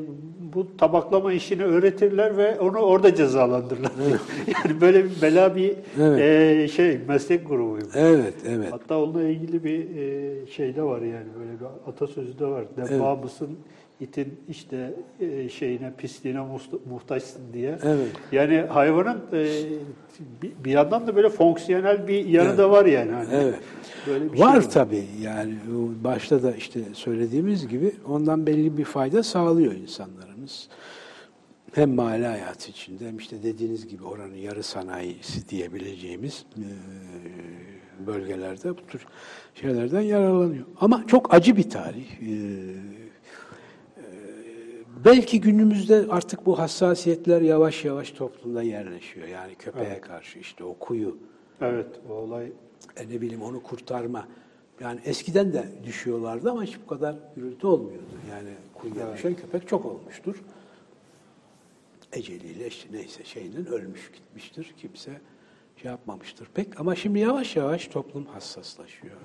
bu tabaklama işini öğretirler ve onu orada cezalandırırlar. yani böyle bir bela bir Evet. e, şey meslek grubuyum. Evet, evet. Hatta onunla ilgili bir e, şey de var yani böyle bir atasözü de var. Debba mısın itin işte e, şeyine pisliğine muhta- muhtaçsın diye. Evet. Yani hayvanın e, bir, yandan da böyle fonksiyonel bir yanı Evet. da var yani. Hani Evet. Böyle bir var şey tabii yani başta da işte söylediğimiz gibi ondan belli bir fayda sağlıyor insanlarımız. Hem mahalle hayatı içinde hem işte dediğiniz gibi oranın yarı sanayisi diyebileceğimiz e, bölgelerde bu tür şeylerden yararlanıyor. Ama çok acı bir tarih. E, belki günümüzde artık bu hassasiyetler yavaş yavaş toplumda yerleşiyor. Yani köpeğe karşı işte o kuyu Evet, o olay e ne bileyim onu kurtarma. Yani eskiden de düşüyorlardı ama hiç bu kadar gürültü olmuyordu. Yani kuyuya düşen köpek çok olmuştur. Eceliyle işte neyse şeyinin ölmüş gitmiştir. Kimse şey yapmamıştır pek. Ama şimdi yavaş yavaş toplum hassaslaşıyor.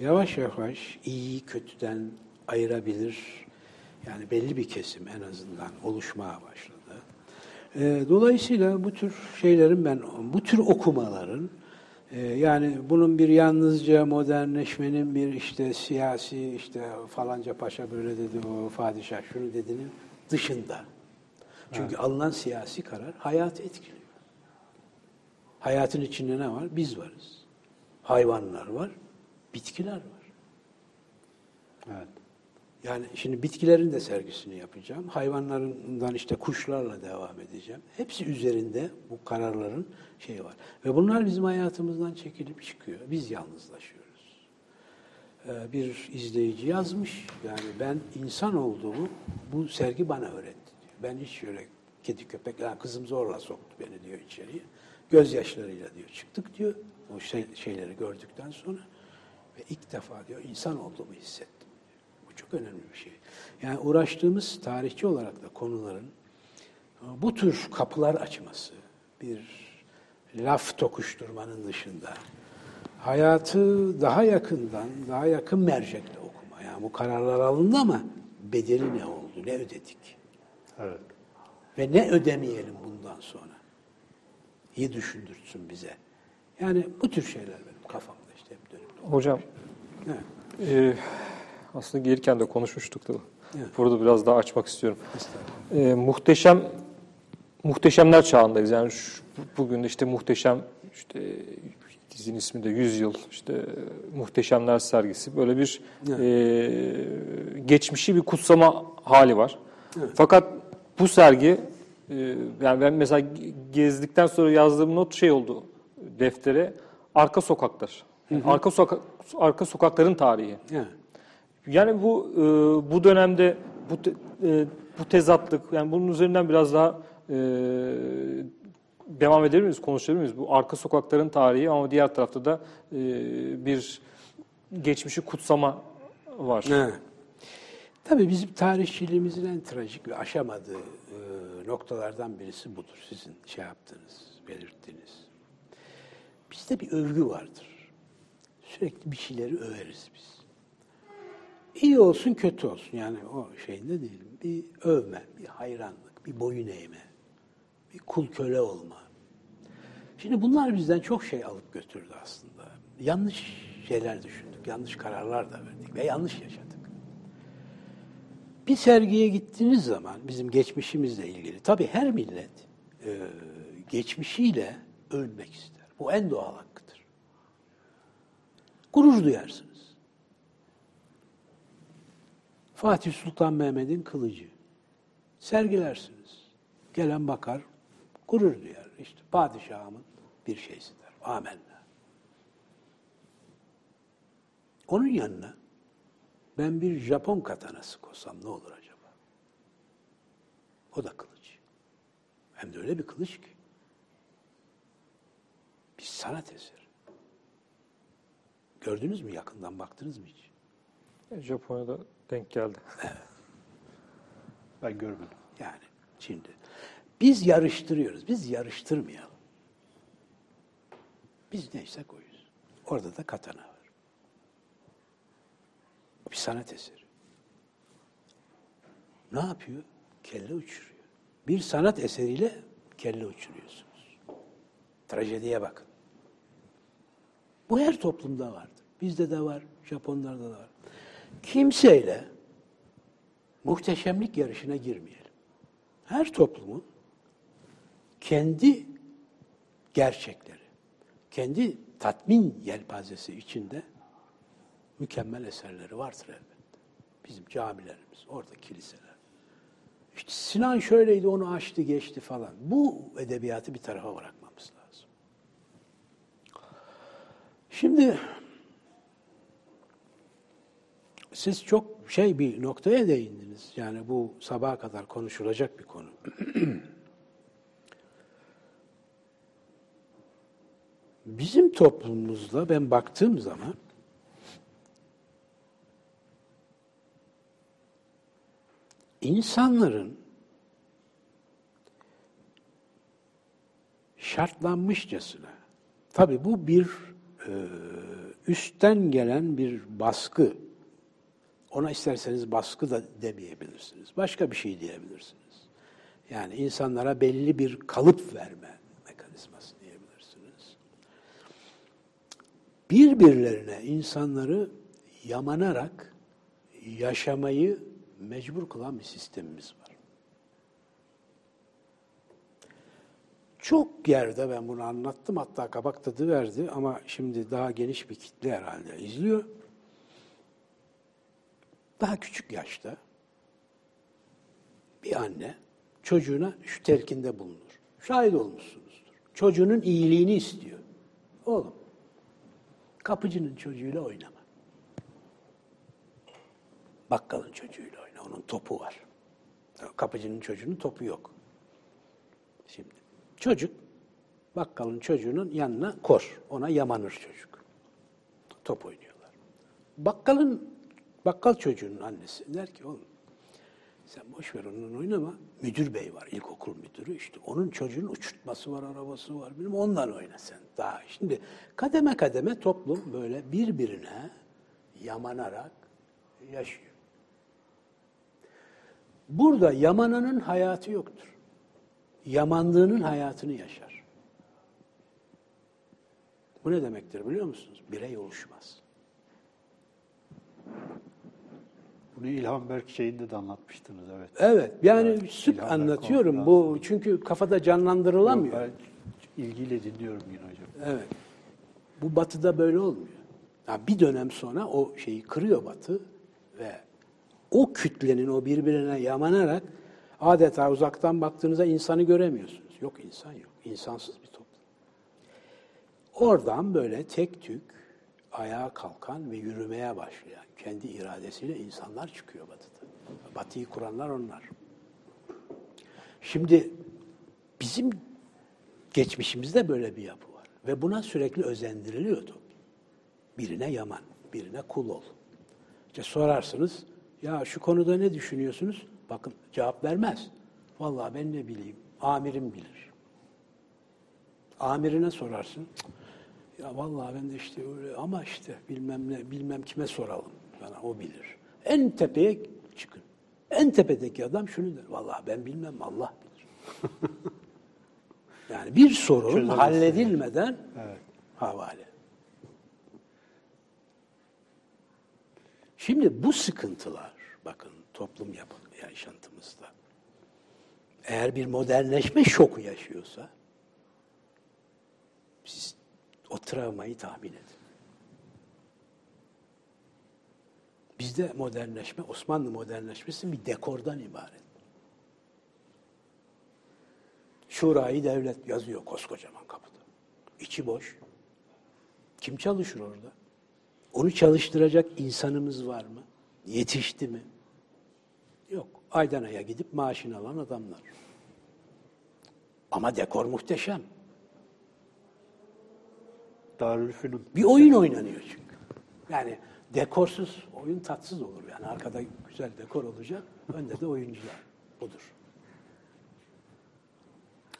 Yavaş yavaş iyi kötüden ayırabilir. Yani belli bir kesim en azından oluşmaya başladı. E, Dolayısıyla bu tür şeylerin ben, bu tür okumaların e, yani bunun bir yalnızca modernleşmenin bir işte siyasi işte falanca paşa böyle dedi o padişah şunu dedinin dışında. Çünkü alınan siyasi karar hayatı etkiliyor. Hayatın içinde ne var? Biz varız. Hayvanlar var, bitkiler var. evet. Yani şimdi bitkilerin de sergisini yapacağım. Hayvanlarından işte kuşlarla devam edeceğim. Hepsi üzerinde bu kararların şeyi var. Ve bunlar bizim hayatımızdan çekilip çıkıyor. Biz yalnızlaşıyoruz. Ee, bir izleyici yazmış. Yani ben insan olduğumu bu sergi bana öğretti diyor. Ben hiç öyle kedi köpek, yani kızım zorla soktu beni diyor içeriye. Gözyaşlarıyla diyor çıktık diyor. O şey, şeyleri gördükten sonra. Ve ilk defa diyor insan olduğumu hissettim. Bu çok önemli bir şey. Yani uğraştığımız tarihçi olarak da konuların e, bu tür kapılar açması, bir laf tokuşturmanın dışında hayatı daha yakından, daha yakın mercekle okuma. Yani bu kararlar alındı ama bedeli ne oldu? Ne ödedik? Evet. Ve ne ödemeyelim bundan sonra? İyi düşündürsün bize. Yani bu tür şeyler benim kafamda işte hep dönüp. Hocam Evet. e, aslında gelirken de konuşmuştuk da. Evet. Burada biraz daha açmak istiyorum. E, muhteşem muhteşemler çağındayız. Yani şu, bugün de işte muhteşem işte dizinin ismi de 100 yıl işte muhteşemler sergisi böyle bir e, geçmişi bir kutsama hali var. Fakat bu sergi e, yani ben mesela ge- gezdikten sonra yazdığım not şey oldu deftere arka sokaklar. Yani arka sokak arka sokakların tarihi. Evet. Yani bu e, bu dönemde bu te- e, bu tezatlık yani bunun üzerinden biraz daha e, devam edebilir miyiz, konuşabilir miyiz? Bu arka sokakların tarihi ama diğer tarafta da e, bir geçmişi kutsama var. Evet. Tabii bizim tarihçiliğimizin en trajik ve aşamadığı e, noktalardan birisi budur. Sizin şey yaptığınız, belirttiğiniz. Bizde bir övgü vardır. Sürekli bir şeyleri överiz biz. İyi olsun, kötü olsun. Yani o şeyinde değilim. Bir övme, bir hayranlık, bir boyun eğme, bir kul köle olma. Şimdi bunlar bizden çok şey alıp götürdü aslında. Yanlış şeyler düşündük, yanlış kararlar da verdik ve yanlış yaşadık. Bir sergiye gittiğiniz zaman bizim geçmişimizle ilgili, tabii her millet e, geçmişiyle ölmek ister. Bu en doğal hakkıdır. Gurur duyarsınız. Fatih Sultan Mehmet'in kılıcı. Sergilersiniz. Gelen bakar, gurur duyar. İşte padişahımın bir şeysi der. Amenna. Onun yanına ben bir Japon katanası koysam ne olur acaba? O da kılıç. Hem de öyle bir kılıç ki. Bir sanat eseri. Gördünüz mü yakından baktınız mı hiç? Japonya'da denk geldi. Ben görmedim. Yani şimdi biz yarıştırıyoruz. Biz yarıştırmayalım. Biz neyse oyuz. Orada da katana var. Bir sanat eseri. Ne yapıyor? Kelle uçuruyor. Bir sanat eseriyle kelle uçuruyorsunuz. Trajediye bakın. Bu her toplumda vardır. Bizde de var, Japonlarda da var. Kimseyle muhteşemlik yarışına girmeyelim. Her toplumun kendi gerçekleri, kendi tatmin yelpazesi içinde mükemmel eserleri vardır elbette. Bizim camilerimiz, orada kiliseler. İşte Sinan şöyleydi, onu açtı, geçti falan. Bu edebiyatı bir tarafa bırakmamız lazım. Şimdi siz çok şey bir noktaya değindiniz. Yani bu sabaha kadar konuşulacak bir konu. Bizim toplumumuzda ben baktığım zaman insanların şartlanmışçasına tabii bu bir e, üstten gelen bir baskı ona isterseniz baskı da demeyebilirsiniz. Başka bir şey diyebilirsiniz. Yani insanlara belli bir kalıp verme mekanizması diyebilirsiniz. Birbirlerine insanları yamanarak yaşamayı mecbur kılan bir sistemimiz var. Çok yerde ben bunu anlattım hatta kabak tadı verdi ama şimdi daha geniş bir kitle herhalde izliyor daha küçük yaşta bir anne çocuğuna şu telkinde bulunur. Şahit olmuşsunuzdur. Çocuğunun iyiliğini istiyor. Oğlum, kapıcının çocuğuyla oynama. Bakkalın çocuğuyla oyna. Onun topu var. Kapıcının çocuğunun topu yok. Şimdi çocuk bakkalın çocuğunun yanına kor. Ona yamanır çocuk. Top oynuyorlar. Bakkalın Bakkal çocuğunun annesi der ki oğlum sen boş ver onunla oynama. Müdür bey var, ilkokul müdürü işte. Onun çocuğun uçurtması var, arabası var. Bilmem ondan oyna sen. Daha şimdi kademe kademe toplum böyle birbirine yamanarak yaşıyor. Burada yamananın hayatı yoktur. Yamanlığının hayatını yaşar. Bu ne demektir biliyor musunuz? Birey oluşmaz. Bunu İlhan Berk şeyinde de anlatmıştınız evet. Evet, yani Evet, sık İlhan Berk anlatıyorum bu çünkü kafada canlandırılamıyor. Ben ilgiyle dinliyorum yine hocam. Evet. Bu batıda böyle olmuyor. Yani bir dönem sonra o şeyi kırıyor batı ve o kütlenin o birbirine yamanarak adeta uzaktan baktığınızda insanı göremiyorsunuz. Yok insan yok. İnsansız bir toplum. Oradan böyle tek tük ayağa kalkan ve yürümeye başlayan kendi iradesiyle insanlar çıkıyor batıda. Batıyı kuranlar onlar. Şimdi bizim geçmişimizde böyle bir yapı var. Ve buna sürekli özendiriliyor toplum. Birine yaman, birine kul ol. İşte sorarsınız, ya şu konuda ne düşünüyorsunuz? Bakın cevap vermez. Vallahi ben ne bileyim, amirim bilir. Amirine sorarsın, "Cık, ya vallahi ben de işte öyle ama işte bilmem ne, bilmem kime soralım. Bana o bilir. En tepeye çıkın. En tepedeki adam şunu der, vallahi ben bilmem Allah bilir. Yani bir sorun Çözemezsin. halledilmeden havale. Şimdi bu sıkıntılar, bakın toplum yapı yaşantımızda, eğer bir modernleşme şoku yaşıyorsa, siz o travmayı tahmin edin. Bizde modernleşme, Osmanlı modernleşmesi bir dekordan ibaret. Şurayı devlet yazıyor koskocaman kapıda. İçi boş. Kim çalışır orada? Onu çalıştıracak insanımız var mı? Yetişti mi? Yok. Aydan aya gidip maaşını alan adamlar. Ama dekor muhteşem. Darülfünun. Bir oyun oynanıyor çünkü. Yani dekorsuz oyun tatsız olur. Yani arkada güzel dekor olacak, önde de oyuncular. Budur.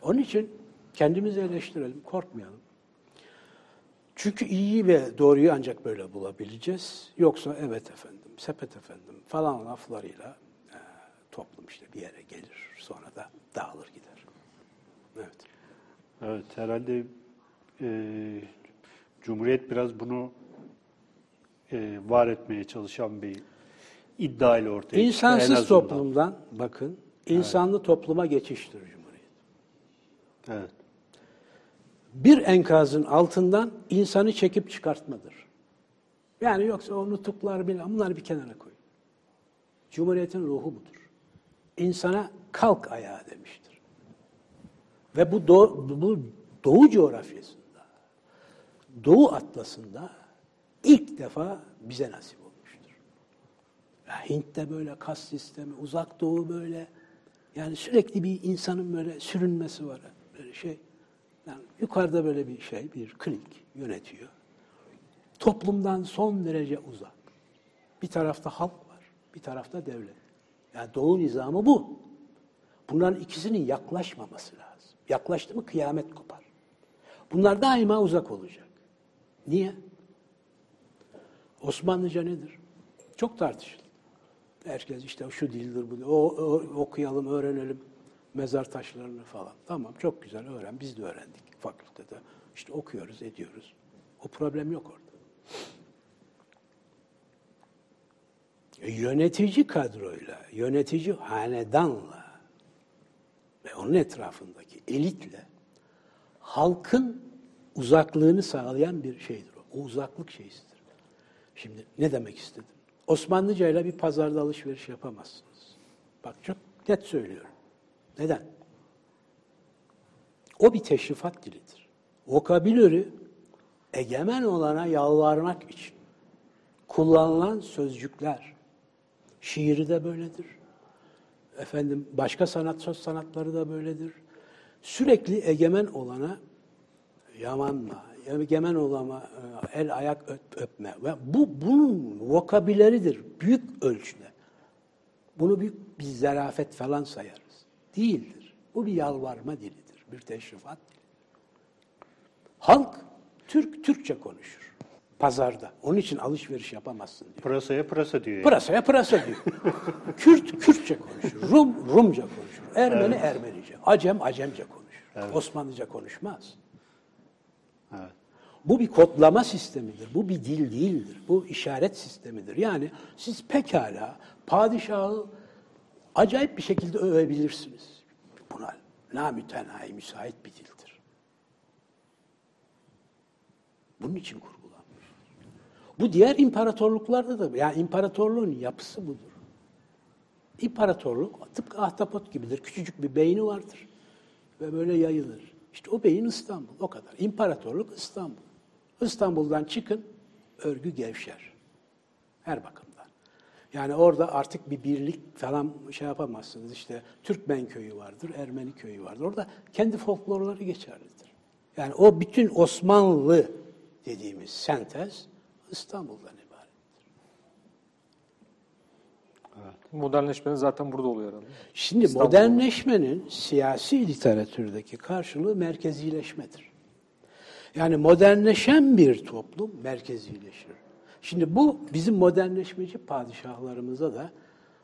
Onun için kendimizi eleştirelim, korkmayalım. Çünkü iyiyi ve doğruyu ancak böyle bulabileceğiz. Yoksa evet efendim, sepet efendim falan laflarıyla e, toplum işte bir yere gelir. Sonra da dağılır gider. Evet. Evet herhalde e, Cumhuriyet biraz bunu e, var etmeye çalışan bir iddia ile ortaya çıktı. İnsansız toplumdan bakın, insanlı topluma geçiştir Cumhuriyet. Evet. bir enkazın altından insanı çekip çıkartmadır. Yani yoksa o nutuklar bile bunları bir kenara koy. Cumhuriyetin ruhu budur. İnsana kalk ayağa demiştir. Ve bu, doğu, bu Doğu coğrafyasında, Doğu atlasında ilk defa bize nasip olmuştur. Ya Hint'te böyle kas sistemi, uzak doğu böyle. Yani sürekli bir insanın böyle sürünmesi var. Böyle şey. Yani yukarıda böyle bir şey, bir klik yönetiyor. Toplumdan son derece uzak. Bir tarafta halk var, bir tarafta devlet. Yani doğu nizamı bu. Bunların ikisinin yaklaşmaması lazım. Yaklaştı mı kıyamet kopar. Bunlar daima uzak olacak. Niye? Osmanlıca nedir? Çok tartışılır. Herkes işte şu dildir bu. O, o- okuyalım, öğrenelim mezar taşlarını falan. Tamam çok güzel öğren. Biz de öğrendik fakültede. İşte okuyoruz, ediyoruz. O problem yok orada. E, Yönetici kadroyla, yönetici hanedanla ve onun etrafındaki elitle halkın uzaklığını sağlayan bir şeydir o. O uzaklık şeysidir. Şimdi ne demek istedim? Osmanlıca ile bir pazarda alışveriş yapamazsınız. Bak çok net söylüyorum. Neden? O bir teşrifat dilidir. Vokabülörü egemen olana yalvarmak için kullanılan sözcükler. Şiiri de böyledir. Efendim başka sanat söz sanatları da böyledir. Sürekli egemen olana yamanma, egemen olama, e, el ayak öp- öpme ve bu bunun vokabüleridir büyük ölçüde. Bunu büyük bir zarafet falan sayarız. Değildir. Bu bir yalvarma dilidir, bir teşrifat. Halk Türk Türkçe konuşur. Pazarda. Onun için alışveriş yapamazsın diyor. Pırasaya pırasa diyor. yani. Pırasaya pırasa diyor. Kürt Kürtçe konuşur. Rum Rumca konuşur. Ermeni Ermenice. Acem Acemce konuşur. Osmanlıca konuşmaz. Evet. Bu bir kodlama sistemidir. Bu bir dil değildir. Bu işaret sistemidir. Yani siz pekala padişahı acayip bir şekilde övebilirsiniz. Buna namütenayi müsait bir dildir. Bunun için kurgulanmış. Bu diğer imparatorluklarda da yani imparatorluğun yapısı budur. İmparatorluk tıpkı ahtapot gibidir. Küçücük bir beyni vardır ve böyle yayılır. İşte o beyin İstanbul, o kadar. İmparatorluk İstanbul. İstanbul'dan çıkın, örgü gevşer. Her bakımdan. Yani orada artık bir birlik falan şey yapamazsınız. İşte Türkmen köyü vardır, Ermeni köyü vardır. Orada kendi folklorları geçerlidir. Yani o bütün Osmanlı dediğimiz sentez İstanbul'dan ibaret. Modernleşmenin zaten burada oluyor herhalde. Şimdi İstanbul'da. modernleşmenin siyasi literatürdeki karşılığı merkezileşmedir. Yani modernleşen bir toplum merkezileşir. Şimdi bu bizim modernleşmeci padişahlarımıza da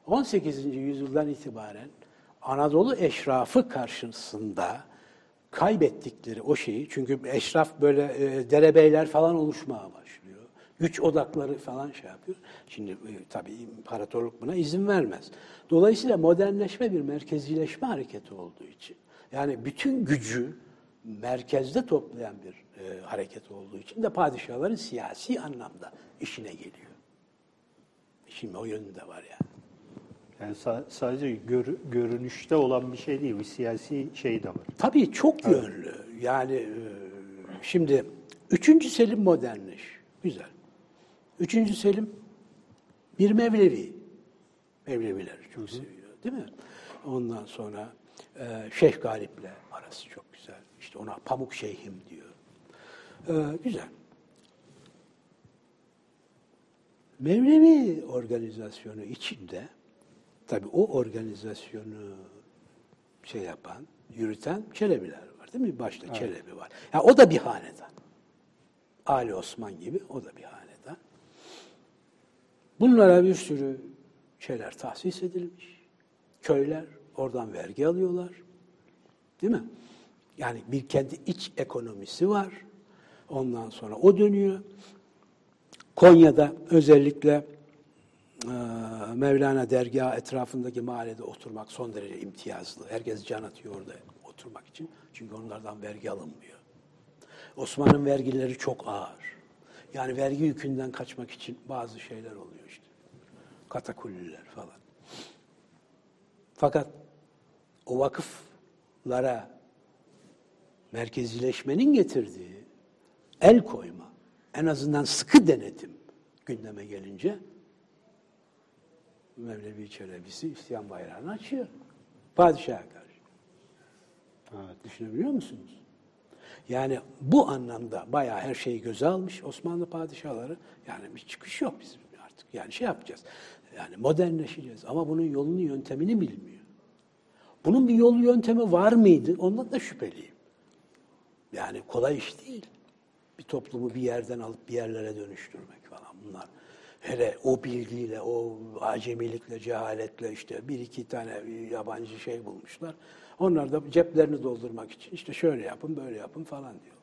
18. yüzyıldan itibaren Anadolu eşrafı karşısında kaybettikleri o şeyi çünkü eşraf böyle e, derebeyler falan oluşmaya başlıyor. Güç odakları falan şey yapıyor. Şimdi e, tabii imparatorluk buna izin vermez. Dolayısıyla modernleşme bir merkezileşme hareketi olduğu için yani bütün gücü merkezde toplayan bir e, hareket olduğu için de padişahların siyasi anlamda işine geliyor. Şimdi o yönü de var yani. Yani sa- sadece gör- görünüşte olan bir şey değil, bir siyasi şey de var. Tabii çok yönlü. Yani e, şimdi 3. Selim modernleş. Güzel. 3. Selim bir Mevlevi. Mevleviler çok seviyor değil mi? Ondan sonra e, Şeyh Galip'le arası çok güzel. İşte ona Pamuk Şeyhim diyor. E, güzel. Mevlevi organizasyonu içinde tabii o organizasyonu şey yapan, yürüten Çelebiler var değil mi? Başta Çelebi var. Ya o da bir hanedan. Ali Osman gibi o da bir hanedan. Bunlara bir sürü şeyler tahsis edilmiş. Köyler oradan vergi alıyorlar. Değil mi? Yani bir kendi iç ekonomisi var. Ondan sonra o dönüyor. Konya'da özellikle e, Mevlana dergahı etrafındaki mahallede oturmak son derece imtiyazlı. Herkes can atıyor orada oturmak için. Çünkü onlardan vergi alınmıyor. Osman'ın vergileri çok ağır. Yani vergi yükünden kaçmak için bazı şeyler oluyor işte. Katakulliler falan. Fakat o vakıflara merkezileşmenin getirdiği el koyma, en azından sıkı denetim gündeme gelince Mevlevi Çelebisi İstiyan bayrağını açıyor. Padişaha karşı. Evet. Düşünebiliyor musunuz? Yani bu anlamda bayağı her şeyi göze almış Osmanlı padişahları. Yani bir çıkış yok bizim artık. Yani şey yapacağız. Yani modernleşeceğiz ama bunun yolunu yöntemini bilmiyor. Bunun bir yolu yöntemi var mıydı? Ondan da şüpheliyim. Yani kolay iş değil. Bir toplumu bir yerden alıp bir yerlere dönüştürmek falan bunlar. Hele o bilgiyle, o acemilikle, cehaletle işte bir iki tane yabancı şey bulmuşlar. Onlar da ceplerini doldurmak için işte şöyle yapın, böyle yapın falan diyorlar.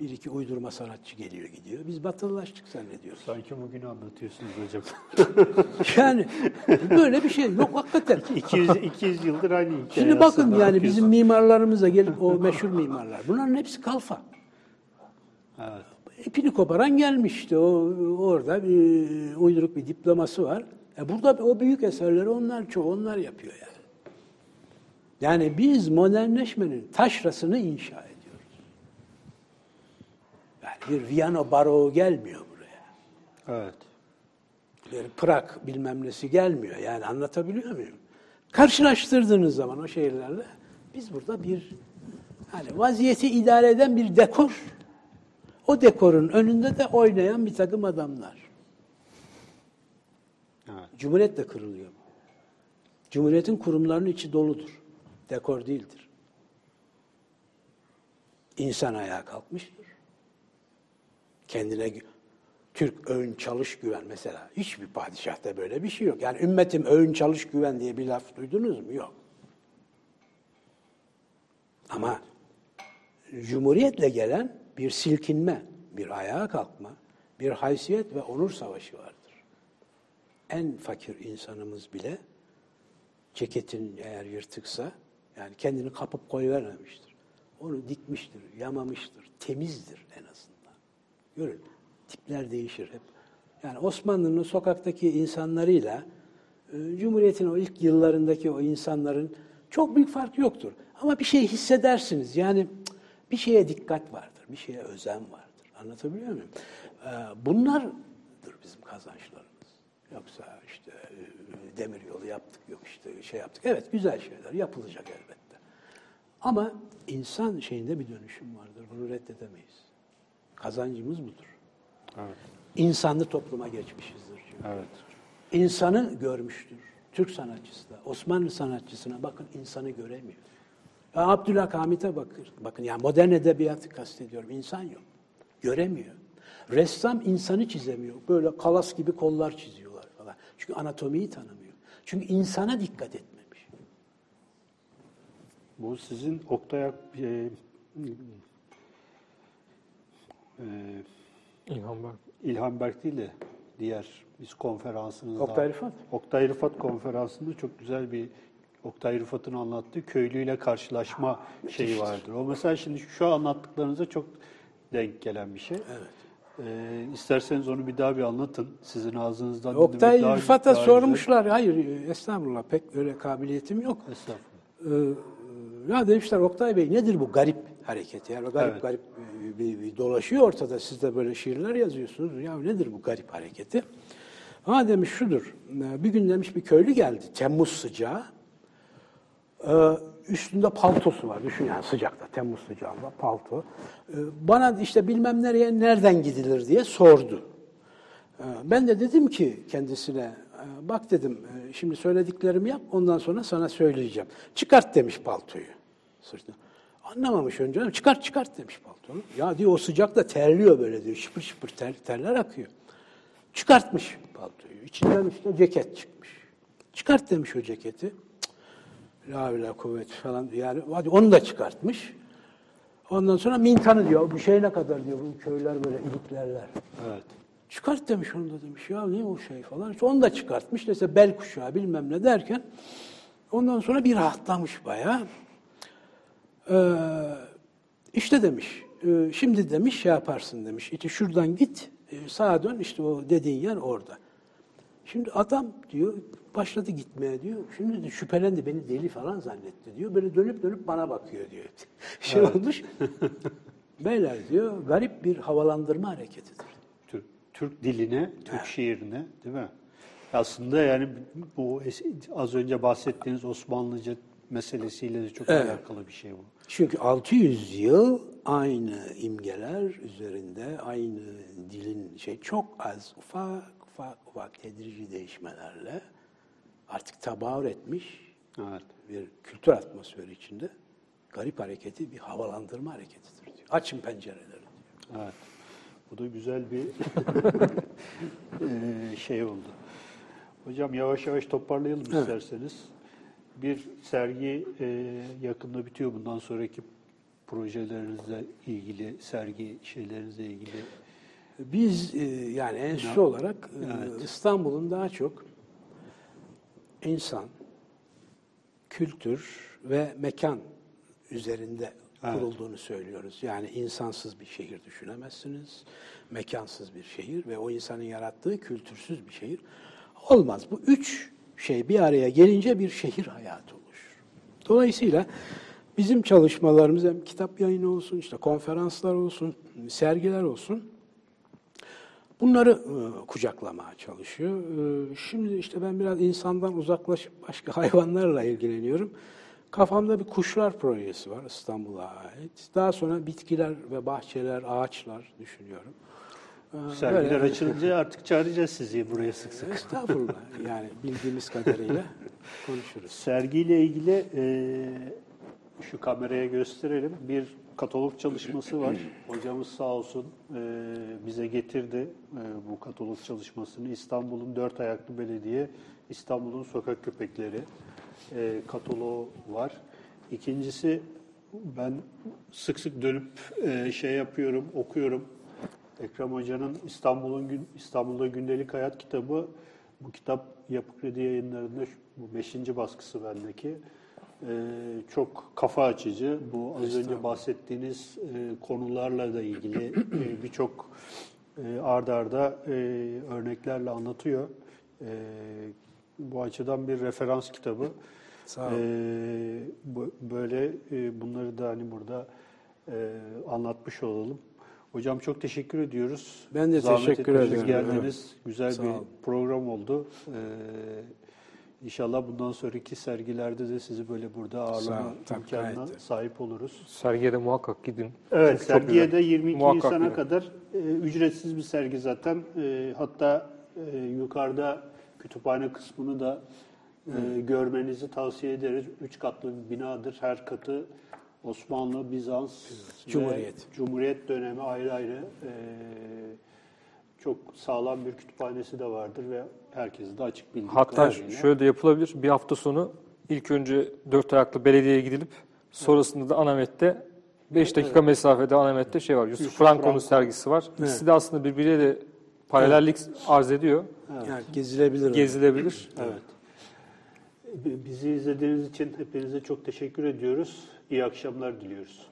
Bir iki uydurma sanatçı geliyor gidiyor. Biz batılılaştık zannediyoruz. Sanki bugün anlatıyorsunuz hocam. Yani böyle bir şey yok hakikaten. 200, 200 yıldır aynı hikaye. Şimdi bakın yani bizim mimarlarımıza gelip o meşhur mimarlar. Bunların hepsi kalfa. Evet. İpini koparan gelmiş işte o orada bir uyduruk bir diploması var. E burada o büyük eserleri onlar çoğu onlar yapıyor yani. Yani biz modernleşmenin taşrasını inşa ediyoruz. Yani bir Viyana baroğu gelmiyor buraya. Evet. Bir Prag bilmem nesi gelmiyor. Yani anlatabiliyor muyum? Karşılaştırdığınız zaman o şehirlerle biz burada bir hani vaziyeti idare eden bir dekor. O dekorun önünde de oynayan bir takım adamlar. Evet. Cumhuriyet de kırılıyor. Cumhuriyetin kurumlarının içi doludur. Dekor değildir. İnsan ayağa kalkmıştır. Kendine Türk öğün çalış güven mesela. Hiçbir padişahta böyle bir şey yok. Yani ümmetim öğün çalış güven diye bir laf duydunuz mu? Yok. Ama Cumhuriyetle gelen bir silkinme, bir ayağa kalkma, bir haysiyet ve onur savaşı vardır. En fakir insanımız bile ceketin eğer yırtıksa yani kendini kapıp koyvermemiştir. Onu dikmiştir, yamamıştır, temizdir en azından. Görün, tipler değişir hep. Yani Osmanlı'nın sokaktaki insanlarıyla e, Cumhuriyet'in o ilk yıllarındaki o insanların çok büyük fark yoktur. Ama bir şey hissedersiniz. Yani bir şeye dikkat vardır, bir şeye özen vardır. Anlatabiliyor muyum? Ee, Bunlardır bizim kazançlarımız. Yoksa işte e, demir yolu yaptık, yok işte şey yaptık. Evet güzel şeyler yapılacak elbette. Ama insan şeyinde bir dönüşüm vardır. Bunu reddedemeyiz. Kazancımız budur. Evet. İnsanlı topluma geçmişizdir. çünkü. Evet. İnsanı görmüştür. Türk sanatçısı da. Osmanlı sanatçısına bakın insanı göremiyor. Ya Abdülhamit'e bakır. Bakın yani modern edebiyatı kastediyorum. İnsan yok. Göremiyor. Ressam insanı çizemiyor. Böyle kalas gibi kollar çiziyorlar falan. Çünkü anatomiyi tanımıyor. Çünkü insana dikkat etmemiş. Bu sizin Oktay e, e, İlhan Berk. İlhan Berk değil de diğer biz konferansınızda Oktay Rıfat. Oktay Rıfat konferansında çok güzel bir Oktay Rıfat'ın anlattığı köylüyle karşılaşma şeyi vardır. O mesela şimdi şu anlattıklarınıza çok denk gelen bir şey. Evet. Ee, isterseniz onu bir daha bir anlatın. Sizin ağzınızdan Oktay daha- Rıfat'a daha güzel. sormuşlar. Hayır estağfurullah pek öyle kabiliyetim yok. Estağfurullah. Ee, ya demişler Oktay Bey nedir bu garip hareketi? Yani garip Evet. garip bir, bir dolaşıyor ortada. Siz de böyle şiirler yazıyorsunuz. Ya nedir bu garip hareketi? Ha demiş şudur. e, Bir gün demiş bir köylü geldi. Temmuz sıcağı. Ee, üstünde paltosu var. Düşün yani sıcakta, Temmuz sıcağında palto. Ee, bana işte bilmem nereye, nereden gidilir diye sordu. Ee, Ben de dedim ki kendisine, "E, bak dedim e, şimdi söylediklerimi yap ondan sonra sana söyleyeceğim. Çıkart demiş paltoyu sırtına. Anlamamış önce, çıkart çıkart demiş paltonu. Ya diyor o sıcakta terliyor böyle diyor, şıpır şıpır ter, terler akıyor. Çıkartmış paltoyu, içinden işte ceket çıkmış. Çıkart demiş o ceketi. La havle kuvvet falan yani onu da çıkartmış. Ondan sonra mintanı diyor, bu şey ne kadar diyor, bu köyler böyle iliklerler. Evet. Çıkart demiş onu da demiş. Ya ne o şey falan. İşte onu da çıkartmış. Neyse bel kuşağı bilmem ne derken ondan sonra bir rahatlamış bayağı. Ee, işte demiş. e, şimdi demiş şey yaparsın demiş. İşte şuradan git e, sağa dön işte o dediğin yer orada. Şimdi adam diyor başladı gitmeye diyor. Şimdi de şüphelendi beni deli falan zannetti diyor. Böyle dönüp dönüp bana bakıyor diyor. Şey olmuş. Beyler diyor garip bir havalandırma hareketidir. Türk, Türk diline, Türk şiirine değil mi? Aslında yani bu az önce bahsettiğiniz Osmanlıca meselesiyle de çok Evet. alakalı bir şey bu. Çünkü 600 yıl aynı imgeler üzerinde aynı dilin şey çok az ufak ufak ufak tedrici değişmelerle artık tabaur etmiş Evet. bir kültür atmosferi içinde garip hareketi bir havalandırma hareketidir diyor. Açın pencereleri diyor. Evet. Bu da güzel bir eee, şey oldu. Hocam yavaş yavaş toparlayalım isterseniz. Bir sergi eee, yakında bitiyor. Bundan sonraki projelerinizle ilgili, sergi şeylerinizle ilgili Biz e, yani enstitü olarak e, Evet. İstanbul'un daha çok insan, kültür ve mekan üzerinde Evet. kurulduğunu söylüyoruz. Yani insansız bir şehir düşünemezsiniz, mekansız bir şehir ve o insanın yarattığı kültürsüz bir şehir olmaz. Bu üç şey bir araya gelince bir şehir hayatı oluşur. Dolayısıyla bizim çalışmalarımız hem kitap yayını olsun, işte konferanslar olsun, sergiler olsun Bunları e, kucaklamaya çalışıyor. E, şimdi işte ben biraz insandan uzaklaşıp başka hayvanlarla ilgileniyorum. Kafamda bir kuşlar projesi var İstanbul'a ait. Daha sonra bitkiler ve bahçeler, ağaçlar düşünüyorum. E, sergiler böyle- açılınca artık çağıracağız sizi buraya sık sık. Estağfurullah. Yani bildiğimiz kadarıyla konuşuruz. Sergiyle ilgili eee, şu kameraya gösterelim. Bir katalog çalışması var. Hocamız sağ olsun e, bize getirdi e, bu katalog çalışmasını. İstanbul'un dört ayaklı belediye, İstanbul'un sokak köpekleri e, kataloğu var. İkincisi ben sık sık dönüp e, şey yapıyorum, okuyorum. Ekrem Hoca'nın İstanbul'un İstanbul'da gündelik hayat kitabı. Bu kitap Yapı Kredi yayınlarında bu beşinci baskısı bendeki. Ee, çok kafa açıcı. Bu az önce bahsettiğiniz e, konularla da ilgili e, birçok e, arda arda e, örneklerle anlatıyor. E, bu açıdan bir referans kitabı. Sağ olun. Bu- böyle e, bunları da hani burada e, anlatmış olalım. Hocam çok teşekkür ediyoruz. Ben de Zahmet teşekkür ediyorum. Geldiniz. Güzel Sağ bir olun. program oldu. Ee, inşallah bundan sonraki sergilerde de sizi böyle burada ağırlama imkanına gayet sahip oluruz. Sergiye de muhakkak gidin. Evet, Çünkü sergiye de 22 Muhakkak Nisan'a gidin. kadar e, ücretsiz bir sergi zaten. E, hatta e, yukarıda kütüphane kısmını da e, görmenizi tavsiye ederiz. Üç katlı bir binadır. Her katı Osmanlı, Bizans, Cumhuriyet. ve Cumhuriyet dönemi ayrı ayrı e, çok sağlam bir kütüphanesi de vardır ve herkese de açık bildiğim Hatta kadarıyla. şöyle de yapılabilir. Bir hafta sonu ilk önce dört ayaklı belediyeye gidilip sonrasında da Anamet'te 5 dakika mesafede Anamet'te şey var. Yusuf, Yusuf Franco'nun Franco. sergisi var. İkisi de aslında birbiriyle de paralellik arz ediyor. Yani gezilebilir. Gezilebilir. Evet. Bizi izlediğiniz için hepinize çok teşekkür ediyoruz. İyi akşamlar diliyoruz.